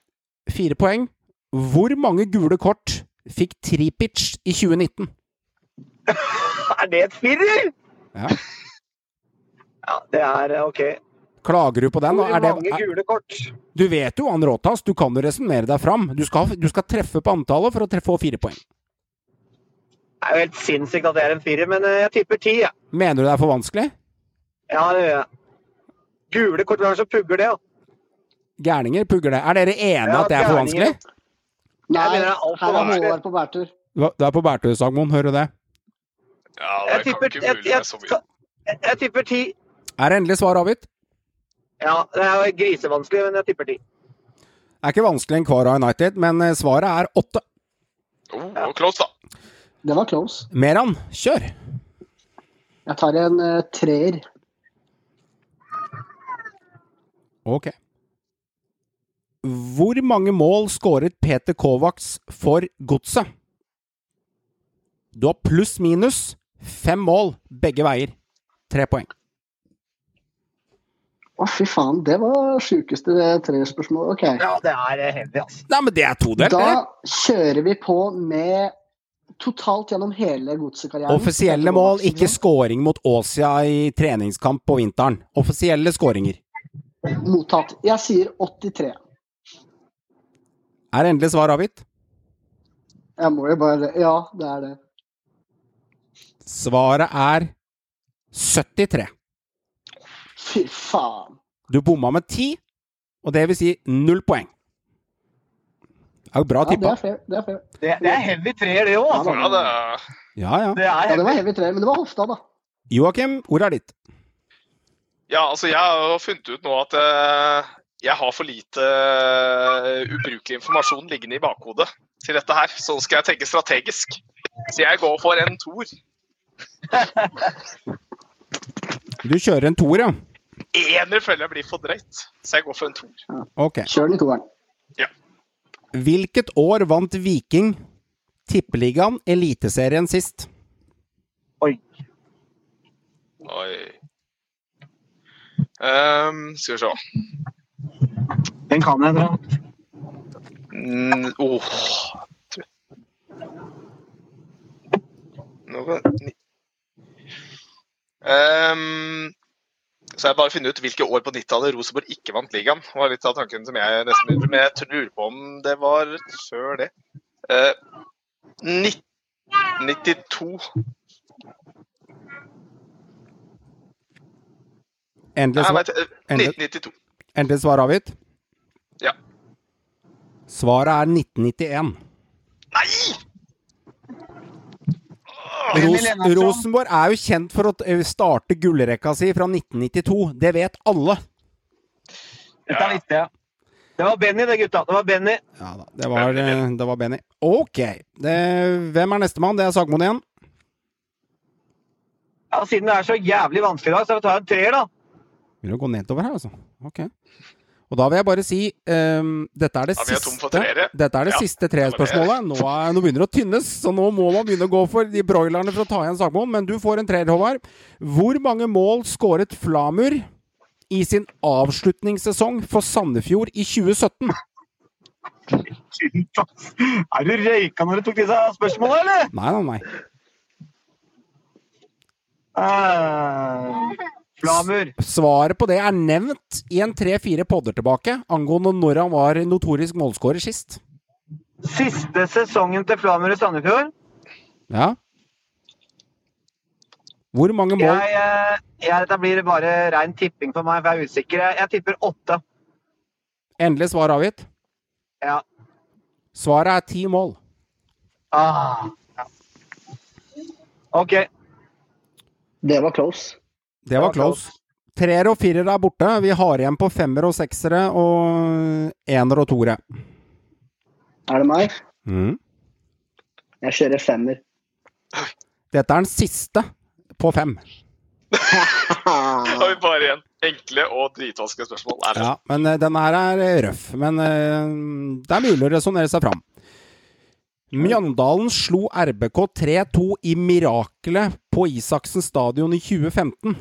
Fire poeng. Hvor mange gule kort fikk Tripic i 2019? Er det et firer? Ja. Ja, det er eh, OK. Klager du på den? Hvor Er det, mange er, gule kort? du vet jo han råtass, du kan jo resonnere deg fram. Du skal, du skal treffe på antallet for å treffe få fire poeng. Det er jo helt sinnssykt at det er en firer, men eh, jeg tipper ti, jeg. Mener du det er for vanskelig? Ja, det gjør jeg. Gule kort, hvem er det som pugger det? da? Gærninger pugger det. Er dere enige Ja, at det er for vanskelig? Nei, Jeg mener det er alt for her er vanskelig. Håvard på bærtur. Du er på bærtur, Sagmoen. Hører du det? Ja, det Jeg kan tipper, ikke jeg, mulig jeg, mye. jeg, jeg tipper ti. Er endelig svar avgitt? Ja, det er grisevanskelig, men jeg tipper ti. Det er ikke vanskelig enn Kvara United, men eh, svaret er åtte. Oh, var close, da. Det var close. Meran, kjør! Jeg tar en uh, treer. Ok. Hvor mange mål skåret Peter Kovacs for Godset? Du har pluss minus fem mål begge veier. Tre poeng. Å, fy faen. Det var sjukeste treerspørsmålet. OK. Ja, det er eh, heavy, altså. Nei, men det er todelt, Da kjører vi på med totalt gjennom hele godsekarrieren. Offisielle mål, ikke scoring mot Åsia i treningskamp på vinteren. Offisielle scoringer. Mottatt. Jeg sier 83. Er endelig svar avgitt? Jeg må jo bare Ja, det er det. Svaret er 73. Fy faen. Du bomma med ti, og det vil si null poeng. Det er jo bra Ja, det tippa. er fair. Det er fair. Det, det er heavy treer, det òg, altså. Ja, det Ja, ja. Det Ja, det var heavy treer, men det var hofta, da. Joakim, ordet er ditt. Ja, altså jeg har jo funnet ut nå at uh, jeg har for lite eh, ubrukelig informasjon liggende i bakhodet til dette her. Så skal jeg tenke strategisk. Så jeg går for en toer. Du kjører en toer, ja? Ener føler jeg blir for drøyt, så jeg går for en toer. Okay. Kjør den toeren. Ja. Hvilket år vant Viking Tippeligaen Eliteserien sist? Oi. Ehm, skal vi se. Den kan jeg, tror jeg. Mm, åh. Nå Ehm, så jeg bare finne ut hvilke år på 90-tallet Rosenborg ikke vant ligaen. Det var litt av tanken som jeg nesten begynte med. Jeg lurer på om det var før det. Eh, 19 92. Endelig svar, vet, endelig, 1992. endelig svar avgitt? Ja. Svaret er 1991. Nei! Ros Rosenborg er jo kjent for å eh, starte gullrekka si fra 1992. Det vet alle. Dette visste jeg. Det var Benny, det, gutta. Det var Benny. Ja da, det var, eh, det var Benny. Ok. Det, hvem er nestemann? Det er Sagmoen igjen. Ja, Siden det er så jævlig vanskelig i dag, så jeg ta en treer, da. Begynner å gå nedover her, altså. Ok. Og da vil jeg bare si um, Dette er det Ja, er siste treere. Dette er det Ja, siste trespørsmålet. Nå, er, nå begynner det å tynnes, så nå må man begynne å gå for de broilerne for å ta igjen Sagmoen. Men du får en treer, Håvard. Hvor mange mål skåret Flamur i sin avslutningssesong for Sandefjord i 2017? Er du røyka når du tok disse spørsmålene, eller? Nei, nei, nei. Eh, Flamur. Svaret på det er nevnt i en tre-fire podder tilbake angående når han var notorisk målskårer sist. Siste sesongen til Flamur i Sandefjord. Ja. Hvor mange mål Jeg, eh, jeg, dette blir bare rein tipping for meg, for jeg er usikker. Jeg, jeg tipper åtte. Endelig svar avgitt? Ja. Svaret er ti mål. Ah. ja. OK. Det var close. Det var close. Treer og firere er borte. Vi har igjen på femmer og seksere og ener og toere. Er det meg? Mm. Jeg kjører femmer. Dette er den siste på fem. Da har vi bare igjen enkle og dritvanskelige spørsmål. Er det? Ja, men eh, denne her er eh, røff. Men eh, det er mulig å resonnere seg fram. Mjøndalen slo RBK 3-2 i Mirakelet på Isaksen stadion i 2015.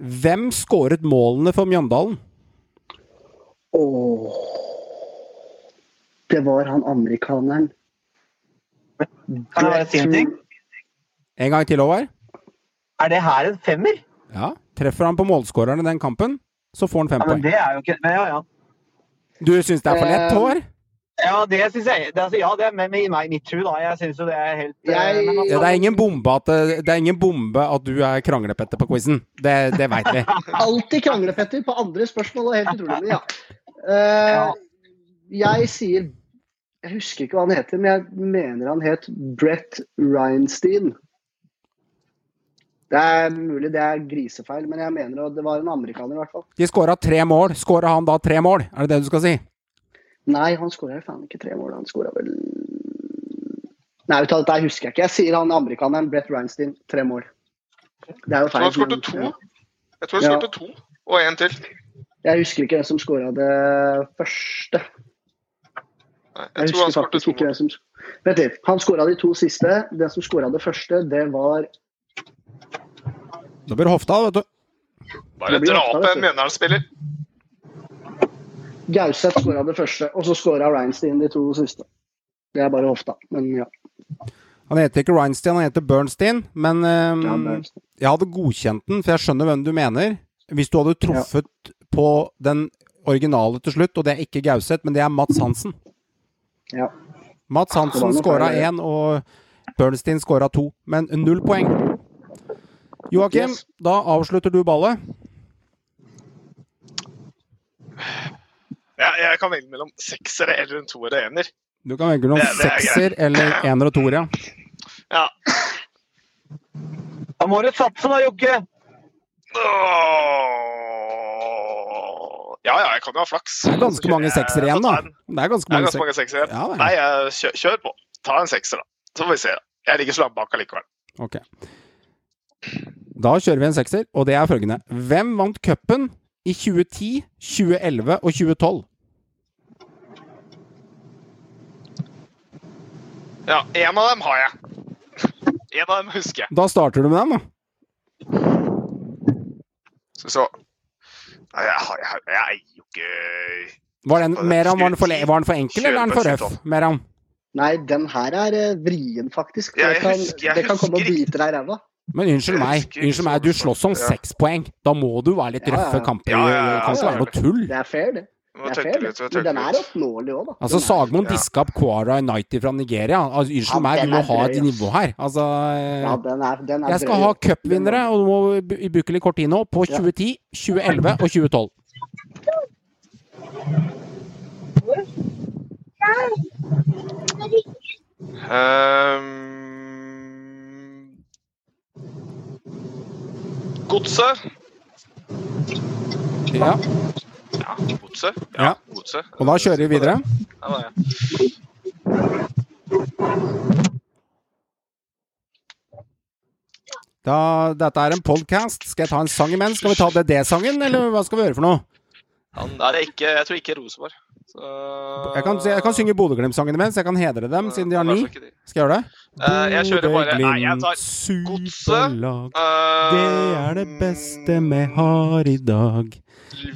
Hvem skåret målene for Mjøndalen? Åh Det var han amerikaneren. Kan jeg si en ting? En gang til, Håvard. Er det her en femmer? Ja. Treffer han på målskåreren i den kampen, så får han fem Ja, men poeng. det er jo ikke men Ja, ja. Du syns det er for lett, Eh, Håvard? Ja, det syns jeg. Det, altså, ja, det er med, meg, mitt tru, da. Jeg syns jo det er helt eh, Jeg- men altså- Ja, det er ingen bombe at, eh, det er ingen bombe at du er kranglepetter på quizen. Det, det veit vi. Alltid kranglepetter på andre spørsmål, og helt utrolig. Men ja. Eh, jeg sier Jeg husker ikke hva han heter, men jeg mener han het Brett Reinstein. Det er mulig det er grisefeil, men jeg mener det var en amerikaner i hvert fall. De skåra tre mål. Skåra han da tre mål? Er det det du skal si? Nei, han skåra faen ikke tre mål. Han skåra vel Nei, vet du dette husker jeg ikke. Jeg sier han amerikaneren Brett Reinstein, tre mål. Det er jo Jeg tror feil. han skårte to. Jeg tror han Ja. to, og en til. Jeg husker ikke hvem som skåra det første. Nei, Jeg jeg tror han husker faktisk to. ikke hvem som Vent litt. Han skåra de to siste. Den som skåra det første, det var Da blir det Hofta, vet du. Bare dra opp en du. Mjøndalen-spiller. Gauseth skåra det første, og så skåra Reinstein de to siste. Det er bare hofta, men ja. Han heter ikke Reinstein, han heter Bernstein. Men um, Ja, Bernstein. jeg hadde godkjent den, for jeg skjønner hvem du mener. Hvis du hadde truffet på den originale til slutt, og det er ikke Gauseth, men det er Mats Hansen. ja. Mats Hansen skåra én, og Bernstein skåra to. Men null poeng. Joakim, Yes. da avslutter du ballet. Ja, jeg kan velge mellom seksere eller en toer og ener. Du kan velge noen Det- det er sekser eller ener og toer, ja. Ja. Da må du satse da, Jokke! Ja, ja, jeg kan jo ha flaks. Det er ganske mange seksere igjen, da. Det er ganske mange mange seksere igjen. Ja. Nei, jeg, kjør, kjør på. Ta en sekser, da. Så får vi se. Jeg ligger så langt bak allikevel. Ok. Da kjører vi en sekser, og det er følgende. Hvem vant cupen i 2010, 2011 og 2012? Ja, en av dem har jeg. En av dem husker jeg. Da starter du med den, da. Så, så. Nei, jeg, har- jeg, jeg er jo ikke Var den, Meran, var den, for, var den for enkel, eller er den for røff? Nei, den her er eh, vrien, faktisk. Ja, Det kan, husker- jeg det kan komme og bite deg i ræva. Men unnskyld meg, unnskyld meg, du slåss om Ja. seks poeng. Da må du være litt røffe kamper. Ja, ja, ja, Det kan ikke være noe tull. Det er fair, det. Det er litt, det. Men den er oppnåelig òg, da. Altså, Sagmoen Ja. diska opp Quara United fra Nigeria. Altså, unnskyld Ja, meg, du må ha et nivå her. Altså Ja, den er, den er Jeg skal drøy. ha cupvinnere, og du må bruke litt kort tid nå, på 2010, 2011 og 2012. Um, Godset. Ja. Ja, Godset. Ja. Godset. Og da kjører vi videre. Ja, da, ja. Da, dette er en podcast. Skal jeg ta en sang imens? Skal vi ta DD-sangen, eller hva skal vi gjøre for noe? Han er ikke, jeg tror ikke Rosenborg. Så... Jeg kan, jeg kan synge Bodø-Glimt-sangen imens. Jeg kan hedre dem, siden de har ni. Skal jeg gjøre det? Eh, jeg kjører bare Nei, jeg tar Bodø-Glimt Godset. superlag. eh, Det er det beste vi har i dag.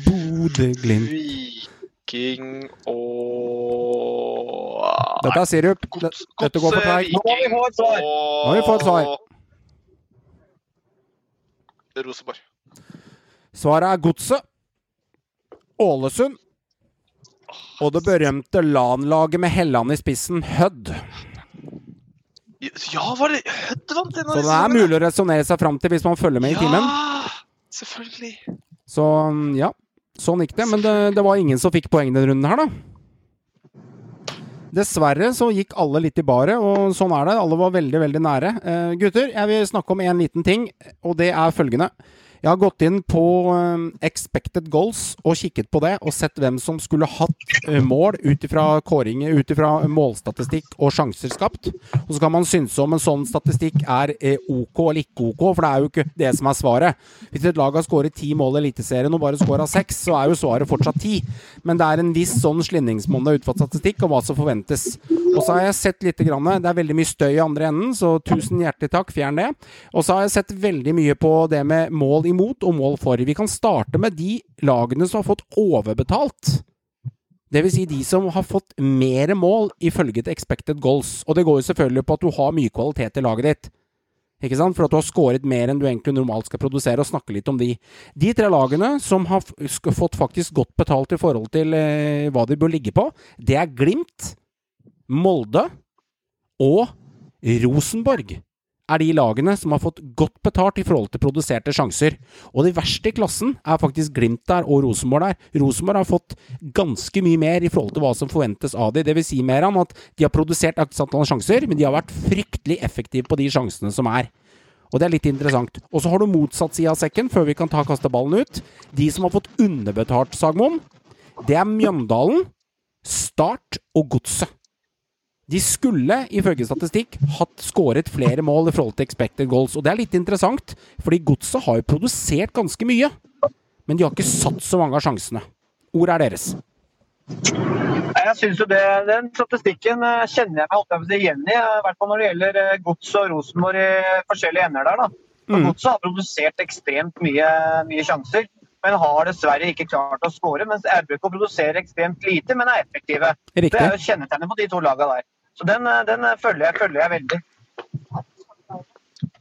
Bodø-Glimt. Viking og Dette er sirup. Det- Dette går for. Viking Nå må vi få et svar. Nå må vi få et svar. Rosenborg. Svaret er Godset. Ålesund. Og det berømte LAN-laget med Helland i spissen, Hødd. Ja, var det Hødd vant denne Så det er mulig å resonnere seg fram til hvis man følger med i timen. Ja, selvfølgelig. Så ja, sånn gikk det. Men det, det var ingen som fikk poeng denne runden her, da. Dessverre så gikk alle litt i baret, og sånn er det. Alle var veldig, veldig nære. Eh, gutter, jeg vil snakke om en liten ting, og det er følgende. Jeg har gått inn på eh, expected goals og kikket på det, og sett hvem som skulle hatt eh, mål ut ifra kåringer, ut ifra målstatistikk og sjanser skapt. Og så kan man synse om en sånn statistikk er eh, OK eller ikke OK, for det er jo ikke det som er svaret. Hvis et lag har skåret ti mål i Eliteserien og bare skåra seks, så er jo svaret fortsatt ti. Men det er en viss sånn slinningsmonne ut fra statistikk om hva som forventes. Og så har jeg sett litt grann, Det er veldig mye støy i andre enden, så tusen hjertelig takk, fjern det. Og så har jeg sett veldig mye på det med mål imot og mål for. Vi kan starte med de lagene som har fått overbetalt. Det vil si de som har fått mer mål ifølge til expected goals. Og det går jo selvfølgelig på at du har mye kvalitet i laget ditt. Ikke sant? For at du har skåret mer enn du egentlig normalt skal produsere, og snakke litt om de. De tre lagene som har fått faktisk godt betalt i forhold til eh, hva de bør ligge på, det er Glimt, Molde og Rosenborg. Er de lagene som har fått godt betalt i forhold til produserte sjanser. Og de verste i klassen er faktisk Glimt der og Rosenborg der. Rosenborg har fått ganske mye mer i forhold til hva som forventes av dem. Det vil si mer enn at de har produsert et antall sjanser, men de har vært fryktelig effektive på de sjansene som er. Og det er litt interessant. Og så har du motsatt side av sekken, før vi kan ta kasteballen ut. De som har fått underbetalt, Sagmoen, det er Mjøndalen, Start og Godset. De skulle, ifølge statistikk, hatt skåret flere mål i forhold til expected goals. Og det er litt interessant, fordi Godset har jo produsert ganske mye. Men de har ikke satt så mange av sjansene. Ordet er deres. Jeg synes jo det, Den statistikken eh, kjenner jeg meg holdt jeg igjen i, eh, i hvert fall når det gjelder eh, Gods og Rosenborg i forskjellige ender der. da. Mm. Godset har produsert ekstremt mye, mye sjanser, men har dessverre ikke klart å skåre. Mens RBK produserer ekstremt lite, men er effektive. Riktig. Det er jo kjennetegnet på de to lagene der. Så den, eh, den eh, følger, jeg, følger jeg veldig.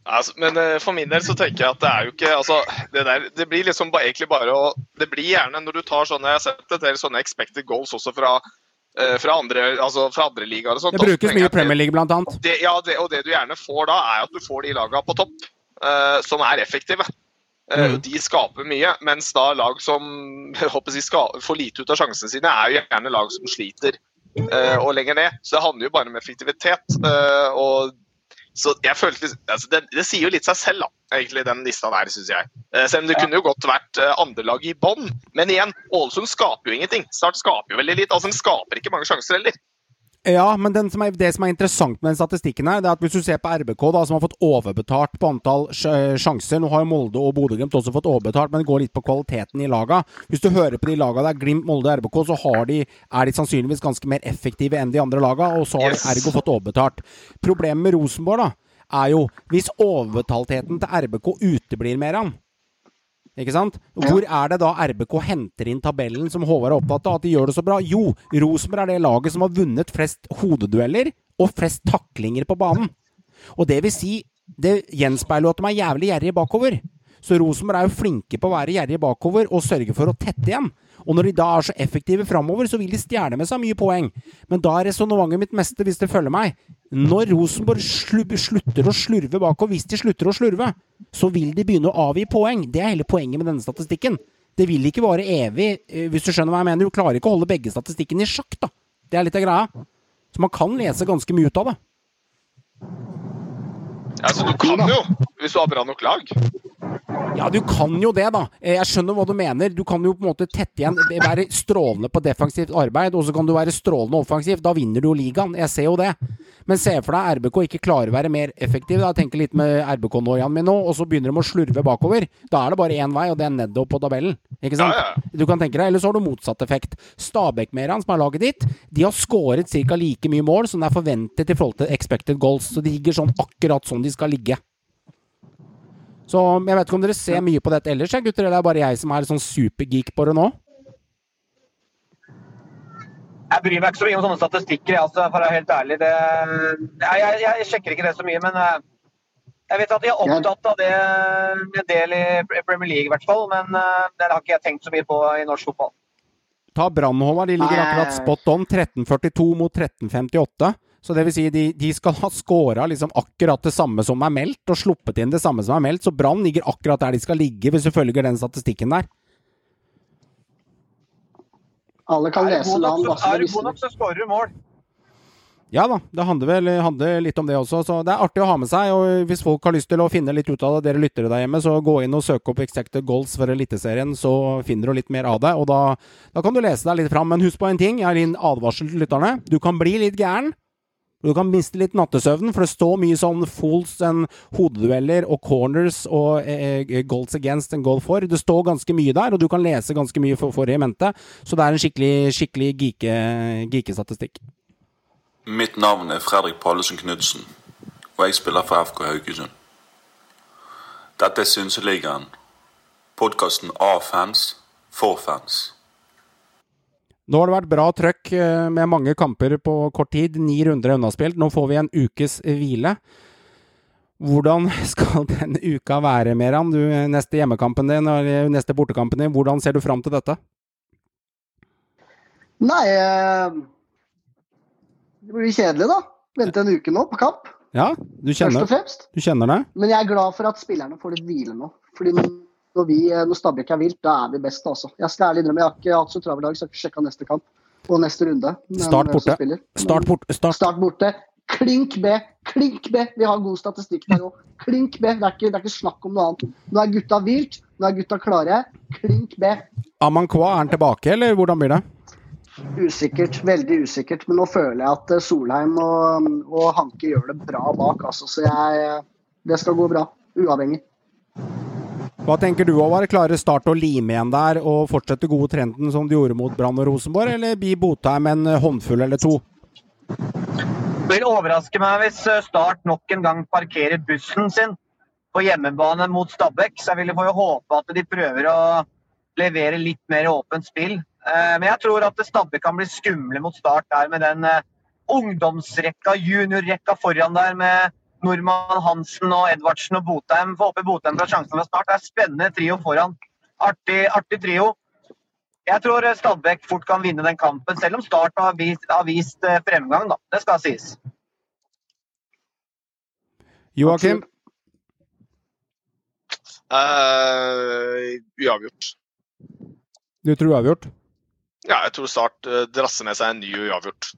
Altså, men eh, for min del så tenker jeg at det er jo ikke altså, det, der, det blir liksom bare, egentlig bare å Det blir gjerne når du tar sånne Jeg har sett en del sånne expected goals også fra, eh, fra andre altså fra andre ligaer og sånt. Det brukes mye i Premier League, blant annet. Det, ja, det, og det du gjerne får da, er at du får de lagene på topp uh, som er effektive. Uh, Mm. De skaper mye, mens da lag som jeg får lite ut av sjansene sine, er jo gjerne lag som sliter og lenger ned. Så det handler jo bare om effektivitet. eh, og Så jeg følte liksom- altså det, det sier jo litt seg selv, da, egentlig, den lista der, syns jeg. Eh, Selv om det kunne jo godt vært eh, andrelag i bånn. Men igjen, Ålesund skaper jo ingenting. Start skaper jo veldig litt. Altså, De skaper ikke mange sjanser heller. Ja, men den som er, det som er interessant med den statistikken her, det er at hvis du ser på RBK, da, som har fått overbetalt på antall sjanser Nå har jo Molde og Bodø-Glimt også fått overbetalt, men det går litt på kvaliteten i laga. Hvis du hører på de laga der, Glimt, Molde og RBK, så har de, er de sannsynligvis ganske mer effektive enn de andre laga, og så har Yes. Ergo fått overbetalt. Problemet med Rosenborg da, er jo hvis overbetaltheten til RBK uteblir mer an, ikke sant? Hvor er det da RBK henter inn tabellen som Håvard er opptatt av, at de gjør det så bra? Jo, Rosenborg er det laget som har vunnet flest hodedueller og flest taklinger på banen. Og det vil si, det gjenspeiler jo at de er jævlig gjerrige bakover. Så Rosenborg er jo flinke på å være gjerrige bakover og sørge for å tette igjen. Og når de da er så effektive framover, så vil de stjele med seg mye poeng. Men da er resonnementet mitt meste, hvis det følger meg Når Rosenborg slu slutter å slurve bakover, hvis de slutter å slurve, så vil de begynne å avgi poeng. Det er hele poenget med denne statistikken. Det vil ikke vare evig, eh, hvis du skjønner hva jeg mener. Du klarer ikke å holde begge statistikkene i sjakk, da. Det er litt av greia. Så man kan lese ganske mye ut av det. Altså, du kan jo, hvis du har bra nok lag. Ja, du kan jo det, da. Eh, Jeg skjønner hva du mener. Du kan jo på en måte tette igjen, være strålende på defensivt arbeid, og så kan du være strålende offensivt. Da vinner du jo ligaen. Jeg ser jo det. Men se for deg RBK ikke klarer å være mer effektiv. Da. Tenker litt med RBK-noiaen min nå, og så begynner de å slurve bakover. Da er det bare én vei, og det er nedover på tabellen. Ikke sant? Ja, ja. Du kan tenke deg, Eller så har du motsatt effekt. Stabæk-Meran, som er laget ditt, de har skåret ca. like mye mål som det er forventet i forhold til expected goals. Så de ligger sånn akkurat sånn de skal ligge. Så jeg vet ikke om dere ser mye på dette ellers, gutter, eller er det bare jeg som er sånn supergeek på det nå? Jeg bryr meg ikke så mye om sånne statistikker, jeg, altså, for å være helt ærlig. Det, jeg, jeg, jeg sjekker ikke det så mye, men eh, jeg vet at de er opptatt av det en del i Premier League, i hvert fall. Men eh, det har ikke jeg tenkt så mye på i norsk fotball. Ta Brann, Håvard. De ligger akkurat spot on. 1342 mot 1358. Så det vil si, de, de skal ha scora liksom akkurat det samme som er meldt, og sluppet inn det samme som er meldt. Så Brann ligger akkurat der de skal ligge, hvis du følger den statistikken der. Alle kan lese land, er du god nok, så skårer du mål. Ja da, det handler vel handler litt om det også. Så det er artig å ha med seg. Og hvis folk har lyst til å finne litt ut av det, dere lyttere der hjemme, så gå inn og søk opp Expected Goals for Eliteserien, så finner du litt mer av det. Og da, da kan du lese deg litt fram. Men husk på en ting, jeg har en advarsel til lytterne. Du kan bli litt gæren. Du kan miste litt nattesøvnen, for det står mye sånn fools and hodedueller og corners og eh, eh, goals against and goal for. Det står ganske mye der, og du kan lese ganske mye for, for mente. Så det er en skikkelig, skikkelig geeke- geekestatistikk. Mitt navn er Fredrik Pallesen Knutsen, og jeg spiller for FK Haugesund. Dette er Synseligaen, podkasten av fans, for fans. Nå har det vært bra trøkk eh, med mange kamper på kort tid. Ni runder er unnaspilt. Nå får vi en ukes hvile. Hvordan skal den uka være, Meran? Du, neste hjemmekampen din, eller neste bortekampen din, hvordan ser du fram til dette? Nei eh, Det blir kjedelig, da. Vente en uke nå på kamp, Ja, du først og kjenner, fremst. du kjenner det? Men jeg er glad for at spillerne får litt hvile nå. Fordi når, vi, når Stabæk er vilt, da er vi best, altså. Jeg skal ærlig innrømme, jeg har ikke hatt så travel dag, så jeg har ikke sjekka neste kamp og neste runde. Start borte. Start bort, start. Start borte. Klink B! Klink B! Vi har god statistikk der òg. Klink B. Det er, ikke, det er ikke snakk om noe annet. Nå er gutta vilt. Nå er gutta klare. Klink B. Amankwa, er han tilbake, eller hvordan blir det? Usikkert. Veldig usikkert. Men nå føler jeg at eh, Solheim og, og Hanke gjør det bra bak, altså. Så jeg Det skal gå bra. Uavhengig. Hva tenker du, Håvard? Klarer Start å lime igjen der og fortsette gode trenden som de gjorde mot Brann og Rosenborg, eller blir Botheim en håndfull eller to? Det vil overraske meg hvis eh, Start nok en gang parkerer bussen sin på hjemmebane mot Stabæk. Så jeg vil jo håpe at de prøver å levere litt mer åpent spill. Eh, Men jeg tror at Stabæk kan bli skumle mot Start der med den eh, ungdomsrekka, juniorrekka foran der med Normann Hansen og Edvardsen og Botheim. Får håpe Botheim får sjansen fra start. Det er spennende trio foran. Artig, artig trio. Jeg tror Stadbekk Stabæk fort kan vinne den kampen, selv om Start har vist, har vist eh, fremgang. da. Det skal sies. Joakim? Uh, uavgjort. Du tror uavgjort? Ja, jeg tror Start eh, drasser med seg en ny uavgjort.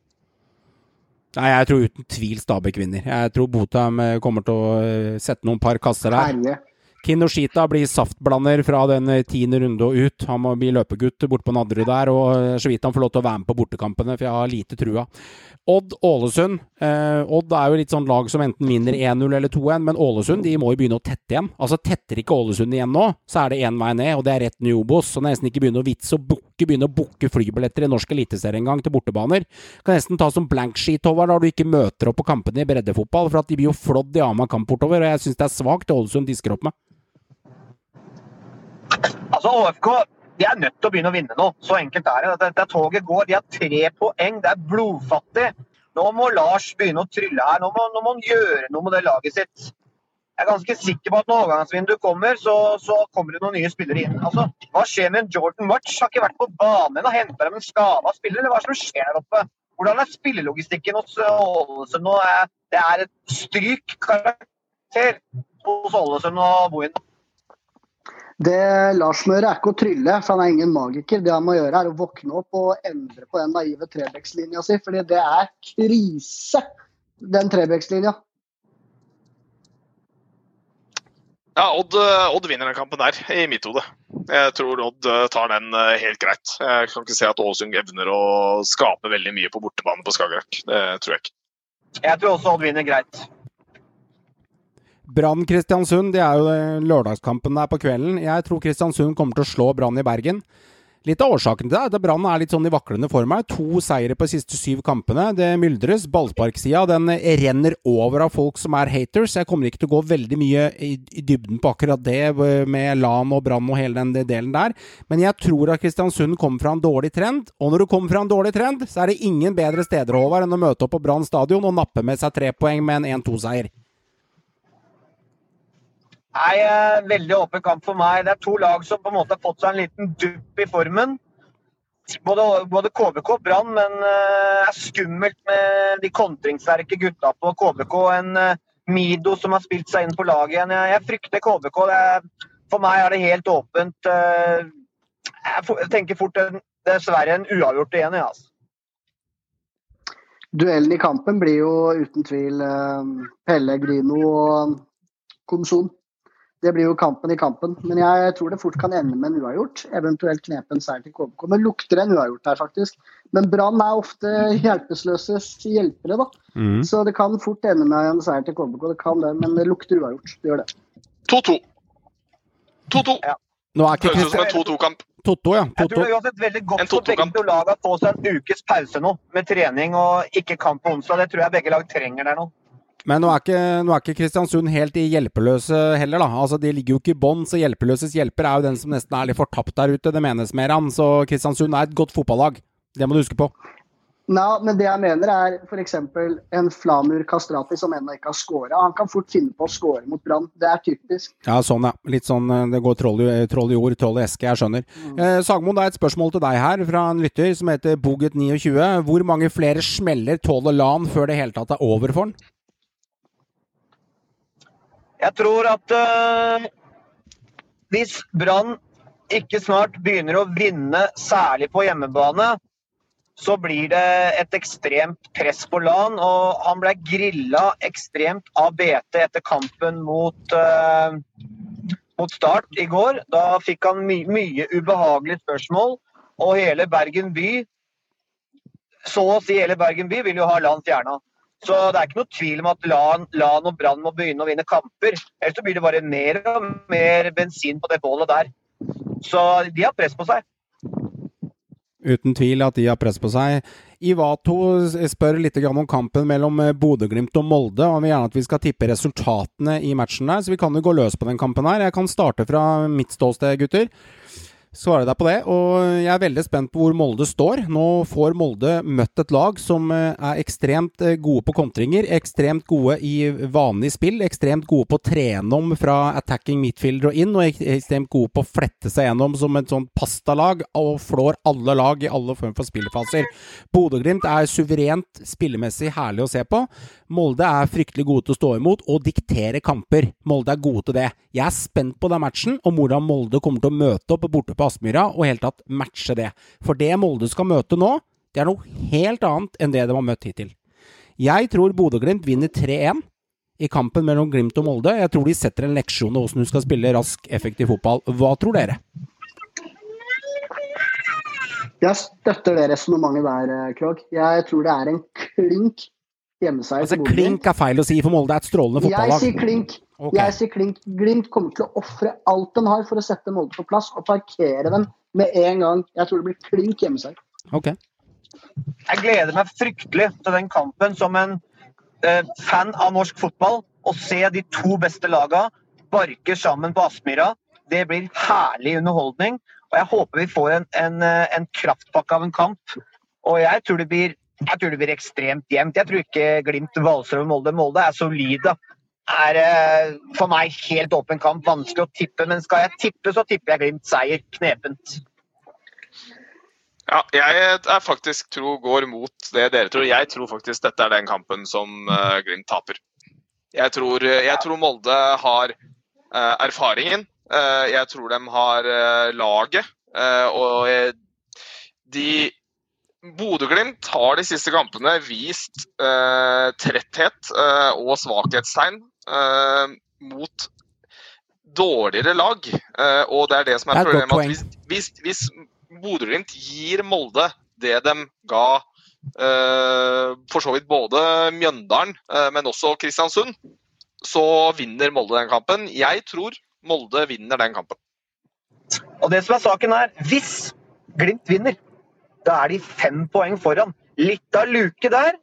Nei, jeg tror uten tvil Stabæk vinner. Jeg tror Botheim eh, kommer til å eh, sette noen par kasser der. Herje. Kinoshita blir saftblander fra den eh, tiende runde og ut. Han må bli løpegutt borte på Nadderud der, og så vidt han får lov til å være med på bortekampene, for jeg har lite trua. Odd-Ålesund. Eh, Odd er jo litt sånn lag som enten vinner 1-0 eller 2-1, men Ålesund de må jo begynne å tette igjen. Altså Tetter ikke Ålesund igjen nå, så er det én vei ned, og det er rett ny Obos. Så nesten ikke begynne å vitse og bukke, begynne å booke flybilletter i norsk eliteserie engang til bortebaner. Kan nesten ta som blank sheet, Håvard, når du ikke møter opp på kampene i breddefotball, for at de blir jo flådd i ama kamp bortover, og jeg syns det er svakt det Ålesund disker opp med. Altså, ÅFK de er nødt til å begynne å vinne nå. Så enkelt er det. Dette toget går. De har tre poeng. Det er blodfattig. Nå må Lars begynne å trylle her. Nå må, nå må han gjøre noe med det laget sitt. Jeg er ganske sikker på at når overgangsvinduet kommer, så, så, kommer det noen nye spillere inn. Altså, Hva skjer med en Jordan March? Har ikke vært på banen og henta dem en skada spiller, eller hva som skjer der oppe? Hvordan er spillelogistikken hos Ålesund nå? Det er et stryk karakter hos Ålesund og Bohin. Det Lars må gjøre, er ikke å trylle, for han er ingen magiker. Det han må gjøre, er å våkne opp og endre på den naive Trebecks-linja si. fordi det er krise, den Trebecks-linja. Ja, Odd, Odd, vinner den kampen der, i mitt hode. Jeg tror Odd tar den eh, helt greit. Jeg kan ikke se at Ålesund evner å skape veldig mye på bortebane på Skagerrak. Det tror jeg ikke. Jeg tror også Odd vinner greit. Brann Kristiansund, det er jo lørdagskampen der på kvelden. Jeg tror Kristiansund kommer til å slå Brann i Bergen. Litt av årsaken til det er at Brann er litt sånn i vaklende form her. To seire på de siste syv kampene. Det myldres. Ballsparksida den renner over av folk som er haters. Jeg kommer ikke til å gå veldig mye i, dybden på akkurat det med LAN og Brann og hele den delen der. Men jeg tror at Kristiansund kommer fra en dårlig trend. Og når du kommer fra en dårlig trend, så er det ingen bedre steder Håvard, enn å møte opp på Brann stadion og nappe med seg tre poeng med en 1-2-seier. Nei, veldig åpen kamp for meg. Det er to lag som på en måte har fått seg en liten dupp i formen. Både, både KBK og Brann, men det er skummelt med de kontringssterke gutta på KBK. En Mido som har spilt seg inn på laget igjen. Jeg frykter KBK. Er, for meg er det helt åpent. Jeg tenker fort dessverre en uavgjort igjen. Ja, altså. Duellen i kampen blir jo uten tvil Pelle Grino og Komson. Det blir jo kampen i kampen. Men jeg tror det fort kan ende med en uavgjort. Eventuelt knepe en seier til KBK. Men lukter en uavgjort her, faktisk. Men Brann er ofte hjelpeløses hjelpere, da. Mm. Så det kan fort ende med en seier til KBK. Det kan det, men det lukter uavgjort. Det gjør det. 2-2. 2-2. Ja. Nå er ikke Høres ut som en 2-2-kamp. Totto, ja. Jeg tror det er uansett veldig godt for begge to lag å få seg en ukes pause nå, med trening og ikke kamp på onsdag. Det tror jeg begge lag trenger der nå. Men nå er, ikke, nå er ikke Kristiansund helt i hjelpeløse heller, da. Altså, De ligger jo ikke i bånn, så hjelpeløses hjelper er jo den som nesten er litt fortapt der ute. Det menes mer han. Så Kristiansund er et godt fotballag. Det må du huske på. Nei, men det jeg mener er f.eks. en Flamur Kastrati som ennå ikke har skåra. Han kan fort finne på å skåre mot Brann. Det er typisk. Ja, sånn ja. Litt sånn det går troll i, troll i ord, troll i eske. Jeg skjønner. Mm. Eh, Sagmoen, det er et spørsmål til deg her fra en lytter som heter Bogut29. Hvor mange flere smeller tåler LAN før det hele tatt er over for han? Jeg tror at uh, hvis Brann ikke snart begynner å vinne, særlig på hjemmebane, så blir det et ekstremt press på LAN. Og han ble grilla ekstremt av BT etter kampen mot, uh, mot Start i går. Da fikk han my mye ubehagelige spørsmål, og hele Bergen by, så å si hele Bergen by, vil jo ha LAN fjerna. Så det er ikke noe tvil om at LAN, LAN og Brann må begynne å vinne kamper. Ellers så blir det bare mer og mer bensin på det bålet der. Så de har press på seg. Uten tvil at de har press på seg. Ivato spør litt om kampen mellom Bodø-Glimt og Molde. Han vil gjerne at vi skal tippe resultatene i matchen der, så vi kan jo gå løs på den kampen her. Jeg kan starte fra mitt ståsted, gutter svare deg på det. Og jeg er veldig spent på hvor Molde står. Nå får Molde møtt et lag som eh, er ekstremt eh, gode på kontringer, ekstremt gode i vanlig spill, ekstremt gode på å trene om fra attacking midfielder og inn, og ekstremt gode på å flette seg gjennom som et sånt pastalag og flår alle lag i alle former for spillfaser. Bodø-Glimt er suverent spillemessig herlig å se på. Molde er fryktelig gode til å stå imot og diktere kamper. Molde er gode til det. Jeg er spent på den matchen, om hvordan Molde kommer til å møte opp borte på Aspmyra og helt tatt matche det. For det Molde skal møte nå, det er noe helt annet enn det de har møtt hittil. Jeg tror Bodø-Glimt vinner 3-1 i kampen mellom Glimt og Molde. Jeg tror de setter en leksjon i hvordan du skal spille rask, effektiv fotball. Hva tror dere? Jeg støtter det resonnementet der, Krog. Jeg tror det er en klink hjemmeseier Altså, klink er feil å si, for Molde er et strålende Jeg fotballag. sier klink. Okay. Jeg sier klink. Glimt kommer til å ofre alt de har for å sette Molde på plass og parkere dem med en gang. Jeg tror det blir klink hjemmeseier. Okay. Jeg gleder meg fryktelig til den kampen som en eh, fan av norsk fotball. Å se de to beste lagene barke sammen på Aspmyra. Det blir herlig underholdning. Og jeg håper vi får en, en, eh, en kraftpakke av en kamp. Og jeg tror det blir, jeg tror det blir ekstremt jevnt. Jeg tror ikke Glimt valser og Molde. Molde er solide. Er eh, for meg helt åpen kamp. Vanskelig å tippe, men skal jeg tippe, så tipper jeg Glimt seier. Knepent. Ja, jeg er faktisk tro går mot det dere tror. Jeg tror faktisk dette er den kampen som eh, Glimt taper. Jeg tror, jeg tror Molde har eh, erfaringen. Eh, jeg tror de har eh, laget. eh, og eh, de Bodø-Glimt har de siste kampene vist eh, tretthet eh, og svakhetstegn eh, mot dårligere lag. Eh, og det er det som Det er er problemet. at Hvis, hvis, hvis Bodø-Glimt gir Molde det de ga eh, for så vidt både Mjøndalen, eh, men også Kristiansund, så vinner Molde den kampen. Jeg tror Molde vinner den kampen. Og det som er saken er, hvis Glimt vinner, da er de fem poeng foran. Litt av luke der,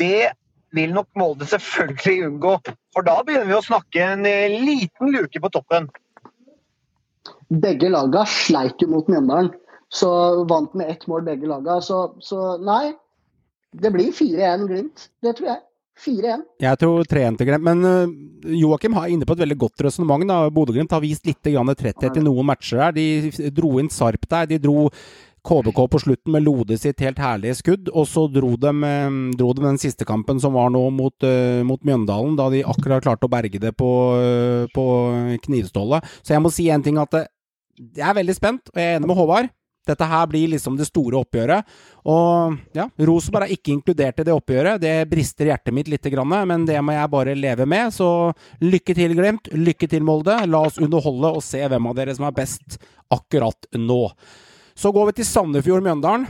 det vil nok Molde selvfølgelig unngå. For da begynner vi å snakke en eh, liten luke på toppen. Begge laga sleit jo mot Mjøndalen, så vant med ett mål begge laga. Så, så nei, det blir 4-1 Glimt. Det tror jeg. 4-1. Jeg tror 3-1 til Glimt, men øh, Joakim er inne på et veldig godt resonnement. da. Bodø-Glimt har vist litt tretthet i noen matcher her. De dro inn Sarp der. De dro KBK på slutten med Lode sitt helt herlige skudd, og så dro de, eh, dro de den siste kampen som var nå mot, øh, mot Mjøndalen, da de akkurat klarte å berge det på, øh, på knivstålet. Så jeg må si en ting at jeg er veldig spent, og jeg er enig med Håvard. Dette her blir liksom det store oppgjøret. Og ja, Rosenborg er ikke inkludert i det oppgjøret. Det brister hjertet mitt litt, men det må jeg bare leve med. Så lykke til, Glimt. Lykke til, Molde. La oss underholde og se hvem av dere som er best akkurat nå. Så går vi til Sandefjord-Mjøndalen.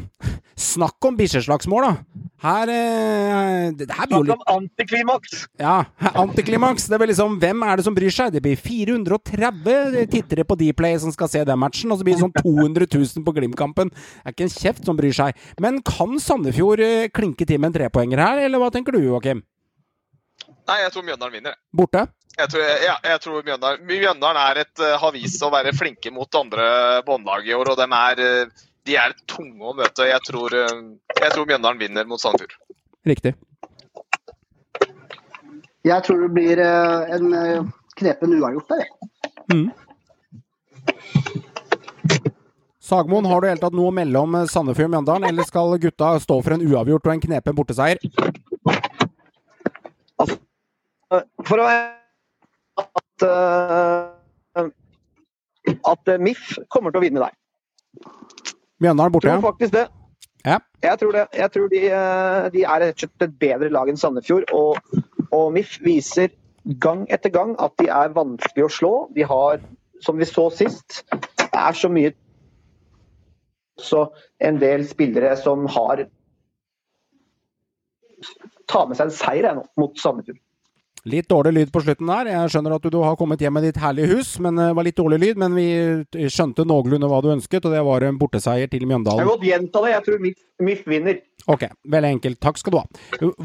Snakk om bikkjeslagsmål, da! Her, eh, det, det her blir jo litt antiklimaks! ja, antiklimaks. Det blir liksom, Hvem er det som bryr seg? Det blir 430 tittere på Dplay som skal se den matchen, og så blir det sånn 200 000 på Glimt-kampen. Det er ikke en kjeft som bryr seg. Men kan Sandefjord eh, klinke til med en trepoenger her, eller hva tenker du, Joakim? Nei, jeg tror Mjøndalen vinner. Borte? Jeg tror, ja, jeg tror Mjøndalen, Mjøndalen er et, eh, har vist å være flinke mot andre båndlag i år, og de er, eh, de er tunge å møte. Jeg tror, eh, jeg tror Mjøndalen vinner mot Sandefjord. Riktig. Jeg tror det blir en knepen uavgjort der. jeg. Mm. Sagmoen, har du helt tatt noe mellom Sandefjord eh, Mjøndalen, eller skal gutta stå for en uavgjort og en knepen borteseier? For å være at, eh, at eh, MIF kommer til å vinne der. Mjøndalen borte, tror ja. faktisk det. Ja. Jeg tror det. Jeg tror de, eh, de er rett og slett et bedre lag enn Sandefjord. Og, og MIF viser gang etter gang at de er vanskelig å slå. De har, som vi så sist, det er så mye Så en del spillere som har tar med seg en seier mot Sandefjord. Litt dårlig lyd på slutten der. Jeg skjønner at du, du har kommet hjem med ditt herlige hus, men det var litt dårlig lyd. Men vi skjønte noenlunde hva du ønsket, og det var en borteseier til Mjøndalen. Jeg kan godt gjenta det. Jeg tror MIF, MIF vinner. Ok, veldig enkelt. Takk skal du ha.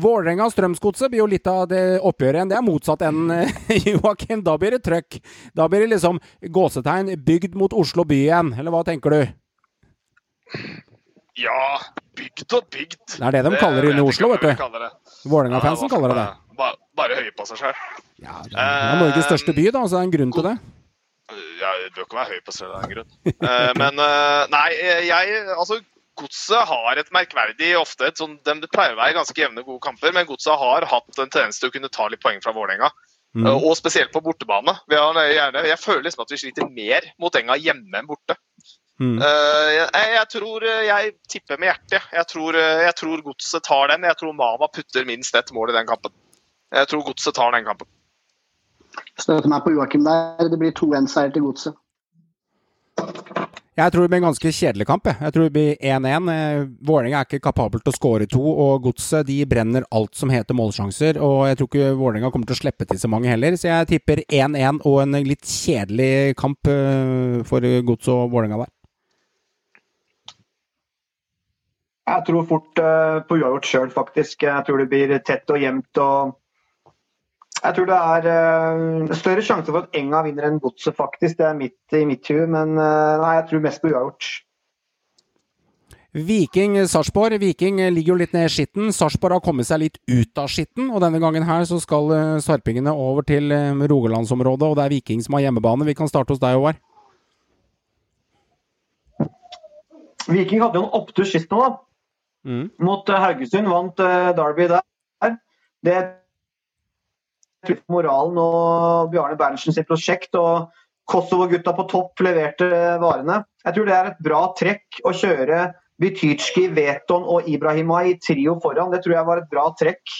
Vålerenga og Strømsgodset blir jo litt av det oppgjøret igjen. Det er motsatt enn eh, Joakim. Da blir det trøkk. Da blir det liksom gåsetegn bygd mot Oslo by igjen. Eller hva tenker du? Ja, bygd og bygd. Det er det de kaller det inne i Oslo, vet du. Vålerenga-fansen kaller det det. Bare, bare høye på seg sjøl. Det er Norges største by, da, så det er en grunn til det. Ja, det bør ikke være høy på seg av den grunn. Eh, men eh, nei, jeg Altså, Godset har et merkverdig ofte et sånn, de, Det pleier å være ganske jevne, gode kamper, men Godset har hatt en tendens til å kunne ta litt poeng fra Vålerenga. Mm. Eh, Og spesielt på bortebane. Vi har gjerne, jeg føler liksom at vi sliter mer mot Enga hjemme enn borte. Mm. Eh, jeg, jeg tror eh, Jeg tipper med hjertet. Jeg tror, eh, jeg tror Godset tar den. Jeg tror Mama putter minst ett mål i den kampen. Jeg tror Godset tar den kampen. Støtter meg på Joakim der. Det blir 2-1-seier til Godset. Jeg tror det blir en ganske kjedelig kamp. Jeg, jeg tror det blir 1-1. Eh, Vålerenga er ikke kapabel til å skåre to, og Godset de brenner alt som heter målsjanser. Og jeg tror ikke Vålerenga kommer til å slippe til så mange heller, så jeg tipper 1-1 og en litt kjedelig kamp eh, for Godset og Vålerenga der. Jeg tror fort eh, på uavgjort sjøl, faktisk. Jeg tror det blir tett og jevnt. og jeg tror det er eh, større sjanse for at Enga vinner enn Godset, faktisk. Det er midt i mitt hue, men eh, nei, jeg tror mest på uavgjort. Viking-Sarpsborg. Viking ligger jo litt ned i skitten. Sarpsborg har kommet seg litt ut av skitten, og denne gangen her så skal eh, sarpingene over til eh, Rogalandsområdet, og det er Viking som har hjemmebane. Vi kan starte hos deg, Håvard. Viking hadde jo en opptur sist nå, da. Mm. Mot eh, Haugesund. Vant eh, Derby der. Det moralen og Bjarne Berntsen prosjekt. og Kosovo-gutta på topp leverte varene. Jeg tror det er et bra trekk å kjøre Bytytsjki, Veton og Ibrahima i trio foran. Det tror jeg var et bra trekk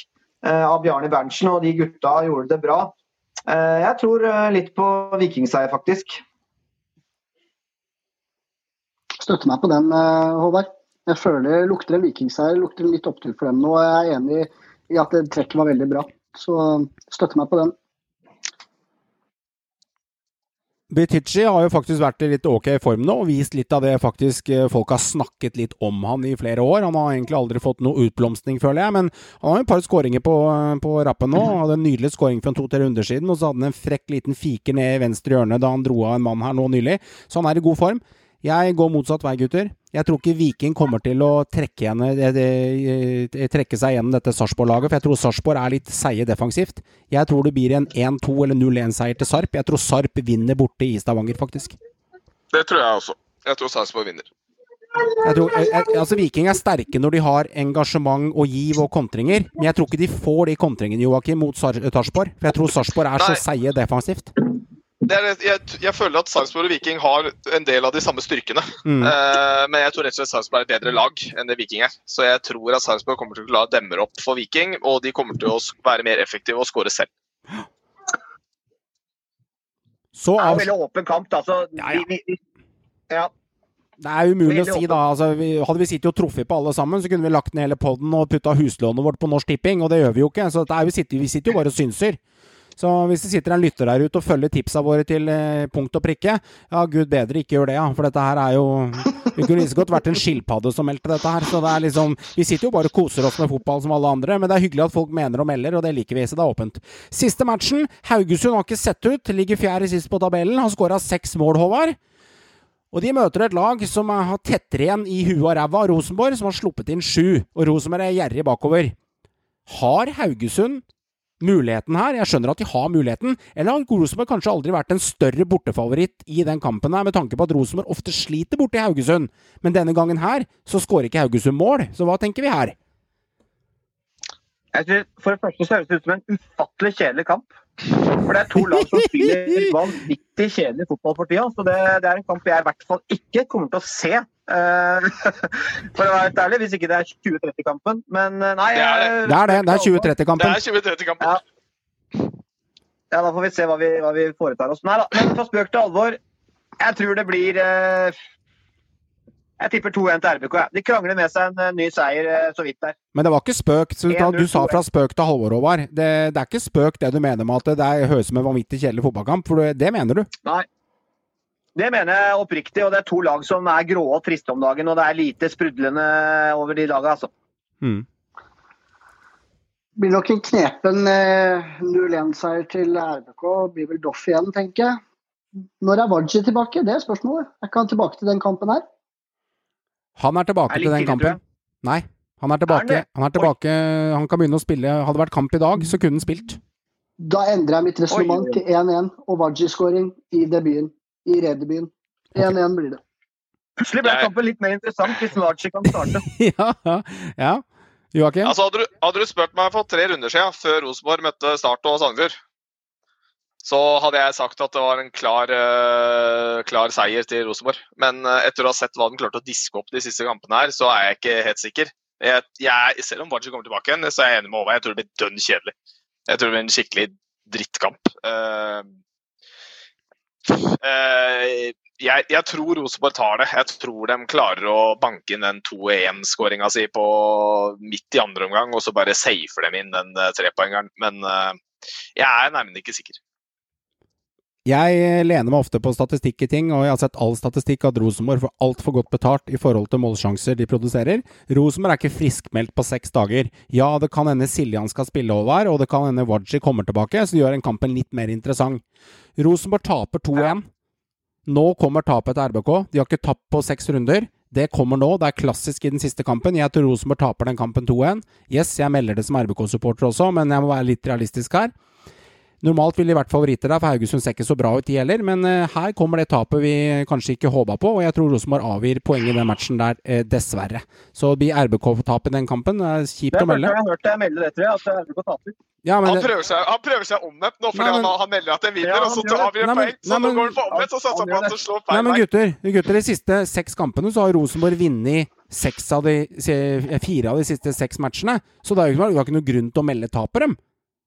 eh, av Bjarne Berntsen, og de gutta gjorde det bra. Eh, jeg tror eh, litt på vikingseier, faktisk. Støtter meg på den, Håvard. Jeg føler det lukter en vikingseier, lukter litt opptur for dem nå. Jeg er enig i at trekket var veldig bra. Så støtter meg på den. Bitici har jo faktisk vært i litt ok form nå, og vist litt av det faktisk eh, folk har snakket litt om han i flere år. Han har egentlig aldri fått noe utblomstring, føler jeg, men han har jo et par skåringer på, på rappen nå. Han hadde en nydelig skåring fra to-tre runder siden, og så hadde han en frekk liten fiker ned i venstre hjørne da han dro av en mann her nå nylig. Så han er i god form. Jeg går motsatt vei, gutter. Jeg tror ikke Viking kommer til å trekke, igjen, eh, eh, trekke seg gjennom dette Sarpsborg-laget, for jeg tror Sarpsborg er litt seige defensivt. Jeg tror det blir en 1-2 eller 0-1-seier til Sarp. Jeg tror Sarp vinner borte i Stavanger, faktisk. Det tror jeg også. Jeg tror Sarpsborg vinner. Jeg tror, jeg, jeg, altså Viking er sterke når de har engasjement og giv og kontringer, men jeg tror ikke de får de kontringene, Joakim, mot Sar- Sarpsborg. For jeg tror Sarpsborg er så Nei. seige defensivt. Det er, jeg, jeg føler at Sarpsborg og Viking har en del av de samme styrkene. Mm. Uh, men jeg tror rett og slett Sarpsborg er et bedre lag enn det Viking er. Så jeg tror at Sarpsborg kommer til å la demmer opp for Viking, og de kommer til å være mer effektive og skåre selv. Så Det er en veldig åpen kamp, da. Så Ja, ja. Vi, vi, ja. det er umulig å si, da. Altså, vi, hadde vi sittet og truffet på alle sammen, så kunne vi lagt ned hele poden og putta huslånet vårt på Norsk Tipping, og det gjør vi jo ikke. Så det er, vi, sitter, vi sitter jo bare og synser. Så hvis det sitter en lytter der ute og følger tipsa våre til eh, punkt og prikke, ja gud bedre, ikke gjør det, ja. For dette her er jo Vi kunne like godt vært en skilpadde som meldte dette her. Så det er liksom Vi sitter jo bare og koser oss med fotball som alle andre, men det er hyggelig at folk mener og melder, og det liker vi, så det er åpent. Siste matchen. Haugesund har ikke sett ut. Ligger fjerde sist på tabellen. Har skåra seks mål, Håvard. Og de møter et lag som har tettere igjen i huet og ræva, Rosenborg, som har sluppet inn sju. Og Rosenborg er gjerrig bakover. Har Haugesund muligheten her? Jeg skjønner at de har muligheten. Eller har Rosenborg kanskje aldri vært en større bortefavoritt i den kampen her, med tanke på at Rosenborg ofte sliter borte i Haugesund? Men denne gangen her så skårer ikke Haugesund mål. Så hva tenker vi her? Jeg synes, for det første så høres det ut som en ufattelig kjedelig kamp. For det er to lag som spiller vanvittig kjedelig fotball for tida. Så det, det er en kamp jeg i hvert fall ikke kommer til å se. Eh, for å være helt ærlig, hvis ikke det er 2030-kampen. Men eh, nei Det er det. Det er det. Det er Det 2030-kampen. er 2030-kampen. Ja. Ja, da får vi se hva vi, hva vi foretar oss. Nei da, men fra spøk til alvor. Jeg tror det blir eh, Jeg tipper 2-1 til RBK. Ja. De krangler med seg en eh, ny seier eh, så vidt der. Men det var ikke spøk. Så da, du sa fra spøk til Halvor, Håvard. Det, det er ikke spøk det du mener med at det høres ut som en vanvittig kjedelig fotballkamp, for det, det mener du. Nei. Det mener jeg oppriktig, og det er to lag som er grå og triste om dagen. Og det er lite sprudlende over de lagene, altså. Mm. blir nok en knepen eh, 0-1-seier til RBK. Blir vel Doff igjen, tenker jeg. Når er Waji tilbake? Det er spørsmålet. Er ikke han tilbake til den kampen her? Han er tilbake Er til den tidlig, kampen. Nei, han er tilbake. Er han er tilbake. Han kan begynne å spille. Hadde det vært kamp i dag, så kunne han spilt. Da endrer jeg mitt resonnement til 1-1 og Waji-skåring i debuten. I Rederbyen. 1-1 blir det. Plutselig ble Jeg- kampen litt mer interessant hvis Marci kan starte. ja, ja. Joakim? Altså, hadde, du, hadde du spurt meg for tre runder siden, før Rosenborg møtte Start og Sandefjord, så hadde jeg sagt at det var en klar, uh, klar seier til Rosenborg. Men uh, etter å ha sett hva den klarte å diske opp de siste kampene her, så er jeg ikke helt sikker. Jeg, jeg, selv om Waji kommer tilbake igjen, så er jeg enig med Håvard. Jeg tror det blir dønn kjedelig. Jeg tror det blir en skikkelig drittkamp. Eh, jeg, jeg tror Rosenborg tar det. Jeg tror de klarer å banke inn den 2-1-skåringa si på midt i andre omgang, og så bare safer dem inn den eh, trepoengeren. Men eh, jeg er nærmest ikke sikker. Jeg lener meg ofte på statistikk i ting, og jeg har sett all statistikk at Rosenborg får altfor godt betalt i forhold til målsjanser de produserer. Rosenborg er ikke friskmeldt på seks dager. Ja, det kan hende Siljan skal spille over, og det kan hende Waji kommer tilbake, så gjør en kampen litt mer interessant. Rosenborg taper 2-1. Nå kommer tapet til RBK. De har ikke tapt på seks runder. Det kommer nå. Det er klassisk i den siste kampen. Jeg tror Rosenborg taper den kampen 2-1. Yes, jeg melder det som RBK-supporter også, men jeg må være litt realistisk her. Normalt ville de vært favoritter der, for Haugesund ser ikke så bra ut, de heller. Men uh, her kommer det tapet vi kanskje ikke håpa på, og jeg tror Rosenborg avgir poeng i den matchen der, uh, dessverre. Så det blir RBK-tap i den kampen. Det er kjipt å melde. Jeg har hørt deg melde det, tror jeg, at RBK taper. Ja, han, prøver seg, han prøver seg omvendt nå, fordi Nei, men, han, han, melder at det vinner, Ja, og så han. Nei, men- poeng. Så nå går han for omvendt, og satser Han på at han slår Nei, men gutter, gutter, de siste seks kampene så har Rosenborg vunnet seks av de, fire av de siste seks matchene. Så det er jo ikke, det er ikke noe grunn til å melde tap på dem.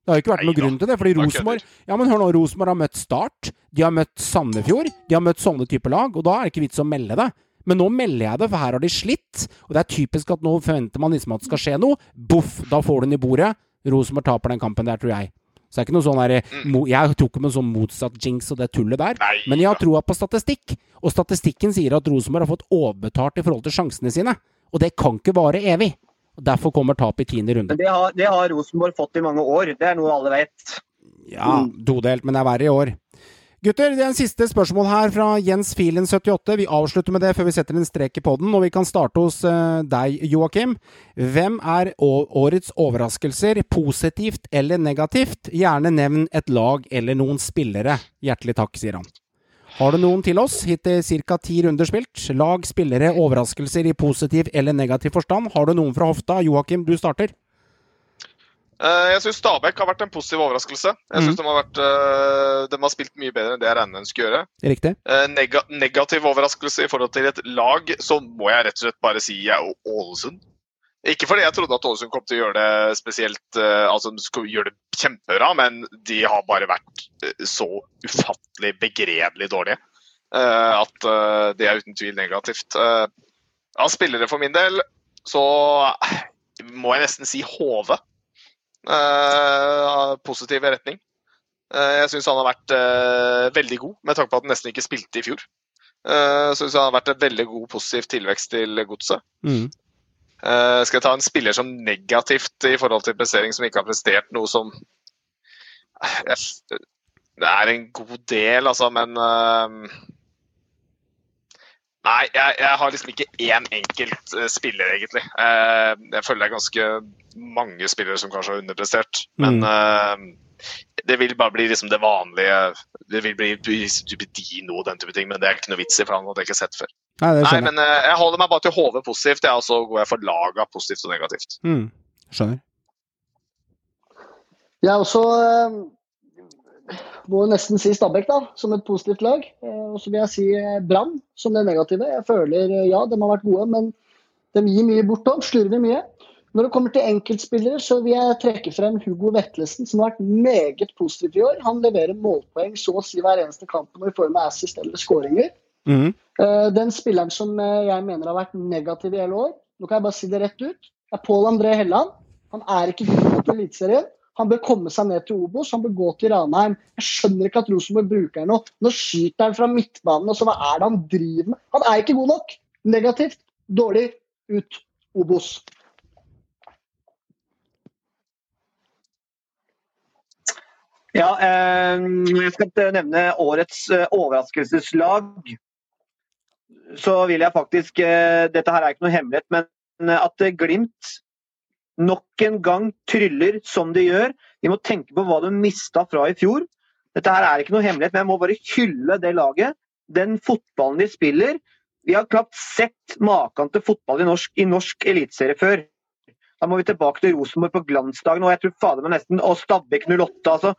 Det har jo ikke vært noe Neida, grunn til det, fordi Rosenborg Ja, men hør nå, Rosenborg har møtt Start, de har møtt Sandefjord, de har møtt sånne typer lag, og da er det ikke vits å melde det. Men nå melder jeg det, for her har de slitt, og det er typisk at nå forventer man liksom at det skal skje noe. Boff, da får du den i bordet. Rosenborg taper den kampen der, tror jeg. Så det er ikke noe sånn der, Jeg tror ikke med sånn motsatt jinx og det tullet der, men jeg har troa på statistikk. Og statistikken sier at Rosenborg har fått overbetalt i forhold til sjansene sine. Og det kan ikke vare evig. Og Derfor kommer tap i tiende runde. Det har, det har Rosenborg fått i mange år. Det er noe alle vet. Ja, todelt, men det er verre i år. Gutter, det er en siste spørsmål her fra Jens Filen78. Vi avslutter med det før vi setter en strek i poden, og vi kan starte hos eh, deg, Joakim. Hvem er årets overraskelser, positivt eller negativt? Gjerne nevn et lag eller noen spillere. Hjertelig takk, sier han. Har du noen til oss? Hittil ca. ti runder spilt. Lag, spillere, overraskelser i positiv eller negativ forstand. Har du noen fra hofta? Joakim, du starter. Eh, Jeg syns Stabæk har vært en positiv overraskelse. Jeg synes mm. de, har vært, eh, de har spilt mye bedre enn det jeg regnet de skulle gjøre. Riktig. Eh, Nega negativ overraskelse i forhold til et lag, så må jeg rett og slett bare si jeg er Ålesund. Ikke fordi jeg trodde at Ålesund kom til å gjøre det spesielt eh, altså de skulle gjøre det kjempebra, men de har bare vært eh, så ufattelig begredelig dårlige eh, at det er uten tvil negativt. Ja, spillere for min del så må jeg nesten si Hove. Positiv retning. Jeg syns han har vært veldig god, med tanke på at han nesten ikke spilte i fjor. Uh, syns han har vært en veldig god positiv tilvekst til godset. Mm. Eh, skal jeg ta en spiller som negativt i forhold til prestering, som ikke har prestert noe som jeg, Det er en god del, altså, men uh, Nei, jeg, jeg har liksom ikke én enkelt eh, spiller, egentlig. Uh, jeg føler det er ganske mange spillere som kanskje har underprestert. Men eh, det vil bare bli liksom det vanlige Det vil bli Dino og den type ting, men det er ikke noe vits i, for han hadde jeg ikke sett før. Nei, det Nei, men uh, jeg holder meg bare til HV positivt, og så går jeg for laga positivt og negativt. Mm. Skjønner. Jeg er også uh, må nesten si Stabæk da, som et positivt lag. Uh, Og så vil jeg si Brann som det negative. Jeg føler ja, de har vært gode, men de gir mye bort òg. Slurver mye. Når det kommer til enkeltspillere, så vil jeg trekke frem Hugo Vetlesen, som har vært meget positiv i år. Han leverer målpoeng så å si hver eneste kamp når vi får med assist eller skåringer. Mm. Eh, Den spilleren som eh, jeg mener har vært negativ i hele år, nå kan jeg bare si det rett ut, er Pål André Helland. Han er ikke god nok til Eliteserien. Han bør komme seg ned til Obos, han bør gå til Ranheim. Jeg skjønner ikke at Rosenborg bruker ham nå. Nå skyter han fra midtbanen, og så hva er det han driver med? Han er ikke god nok. Negativt. Dårlig. Ut. Obos. Ja, eh, jeg skal nevne årets overraskelseslag. Så vil jeg faktisk eh, Dette her er ikke noe hemmelighet, men eh, at eh, Glimt nok en gang tryller som de gjør. Vi må tenke på hva de mista fra i fjor. Dette her er ikke noe hemmelighet, men jeg må bare hylle det laget. Den fotballen de spiller. Vi har knapt sett maken til fotball i norsk, i norsk eliteserie før. Da må vi tilbake til Rosenborg på glansdagen, og jeg tror fader meg nesten Og Stabæk 08. altså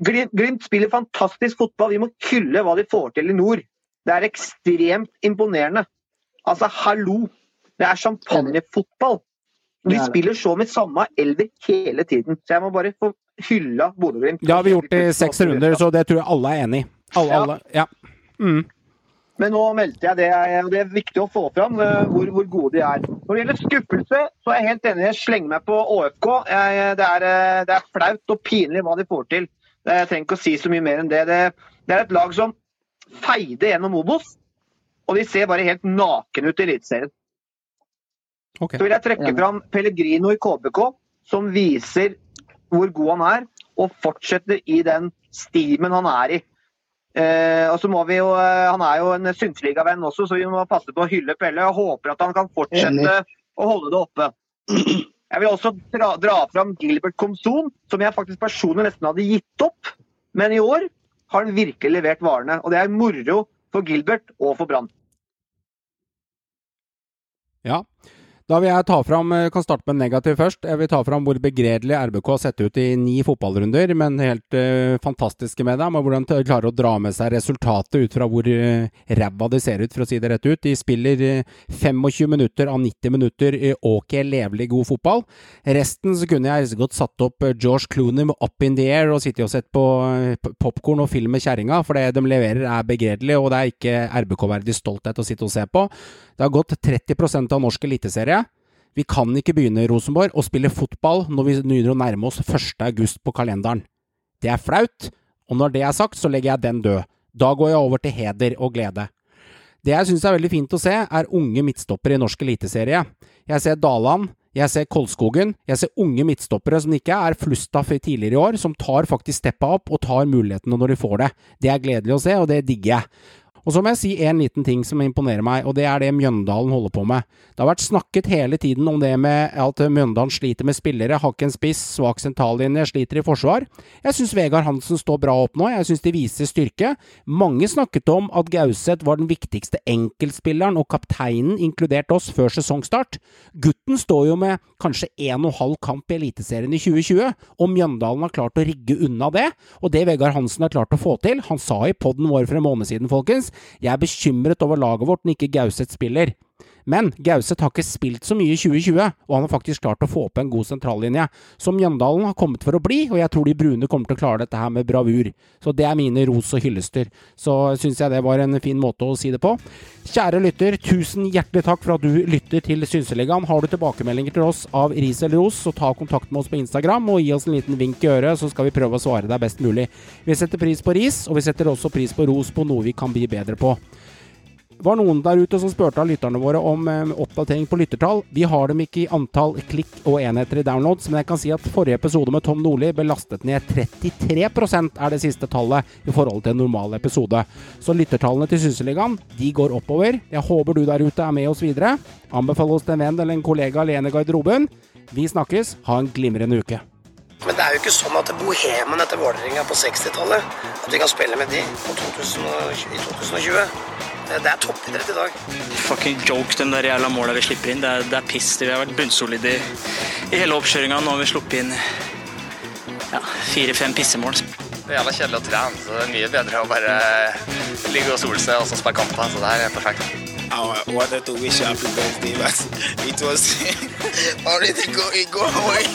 Glimt, Glimt spiller fantastisk fotball. Vi må hylle hva de får til i nord. Det er ekstremt imponerende. Altså, hallo! Det er champagnefotball. De er spiller så med samme elver hele tiden. Så jeg må bare få hylla Bodø-Glimt. Det har vi gjort i seks runder, så det tror jeg alle er enig i. Alle, Ja. alle. Ja. Mm. Men nå meldte jeg det, det er viktig å få fram eh, hvor, hvor gode de er. Når det gjelder skuffelse, så er jeg helt enig. Jeg slenger meg på ÅFK. Jeg, det, er, eh, det er flaut og pinlig hva de får til. Jeg trenger ikke å si så mye mer enn det. Det, det er et lag som feide gjennom Obos, og de ser bare helt naken ut i Eliteserien. Okay. Så vil jeg trekke fram Pellegrino i KBK, som viser hvor god han er, og fortsetter i den stimen han er i. Eh, og så må vi jo, eh, Han er jo en synsligavenn også, så vi må passe på å hylle Pelle. og håper at han kan fortsette Enig. å holde det oppe. Jeg vil også dra, dra fram Gilbert Komson, som jeg faktisk personlig nesten hadde gitt opp. Men i år har han virkelig levert varene. Og det er moro for Gilbert og for Brann. Ja. Da vil jeg ta fram, eh, kan starte med negativ først. Jeg vil ta fram hvor begredelig RBK har sett ut i ni fotballrunder, men helt uh, fantastiske med dem. Og hvordan de klarer å dra med seg resultatet ut fra hvor uh, ræva de ser ut, for å si det rett ut. De spiller uh, 25 minutter av 90 minutter i ok, levelig god fotball. Resten så kunne jeg så godt satt opp George Clooney med Up in the Air og sittet og sett på popkorn og film med kjerringa, for det de leverer er begredelig, og det er ikke RBK-verdig stolthet å sitte og se på. Det har gått 30% av norsk eliteserie. Vi kan ikke begynne Rosenborg å spille fotball når vi begynner å nærme oss 1. august på kalenderen. Det er flaut, og når det er sagt, så legger jeg den død. Da går jeg over til heder og glede. Det jeg syns er veldig fint å se, er unge midtstoppere i norsk eliteserie. Jeg ser Daland, jeg ser Kolskogen, jeg ser unge midtstoppere som ikke er Flustaff i tidligere i år, som tar faktisk steppa opp og tar mulighetene når de får det. Det er gledelig å se, og det digger jeg. Og så må jeg si en liten ting som imponerer meg, og det er det Mjøndalen holder på med. Det har vært snakket hele tiden om det med at Mjøndalen sliter med spillere, har en spiss, svak sentrallinje, sliter i forsvar. Jeg syns Vegard Hansen står bra opp nå, jeg syns de viser styrke. Mange snakket om at Gauseth var den viktigste enkeltspilleren og kapteinen, inkludert oss, før sesongstart. Gutten står jo med kanskje en og halv kamp i Eliteserien i 2020, og Mjøndalen har klart å rigge unna det. Og det Vegard Hansen har klart å få til, han sa i poden vår for en måned siden, folkens, jeg er bekymret over laget vårt når ikke Gauseth spiller. Men Gauseth har ikke spilt så mye i 2020, og han har faktisk klart å få opp en god sentrallinje. som Mjøndalen har kommet for å bli, og jeg tror de brune kommer til å klare dette her med bravur. Så det er mine ros og hyllester. Så syns jeg det var en fin måte å si det på. Kjære lytter, tusen hjertelig takk for at du lytter til Synseligaen. Har du tilbakemeldinger til oss av ris eller ros, så ta kontakt med oss på Instagram og gi oss en liten vink i øret, så skal vi prøve å svare deg best mulig. Vi setter pris på ris, og vi setter også pris på ros på noe vi kan bli bedre på var noen der ute som spurte av lytterne våre om eh, oppdatering på lyttertall. Vi har dem ikke i antall klikk og enheter i downloads, men jeg kan si at forrige episode med Tom Nordli ble lastet ned 33% er det siste tallet i forhold til en normal episode. Så lyttertallene til Sysseligaen, de går oppover. Jeg håper du der ute er med oss videre. Anbefal oss til en venn eller en kollega alene i garderoben. Vi snakkes. Ha en glimrende uke. Men det er jo ikke sånn at bohemen etter Vålerenga på 60-tallet At vi kan spille med de 2000 i 2020. Det, det er toppidrett i dag. Fucking joke, de der jævla måla vi slipper inn. Det er, det er piss. Vi har vært bunnsolide i, i hele oppkjøringa. Nå har vi sluppet inn ja, fire-fem pissemål. Det er jævla kjedelig å trene, så det er mye bedre å bare ligge og sole seg og så spille kamper. Så det her er perfekt. I wanted to wish you happy birthday, but it was already go, go away.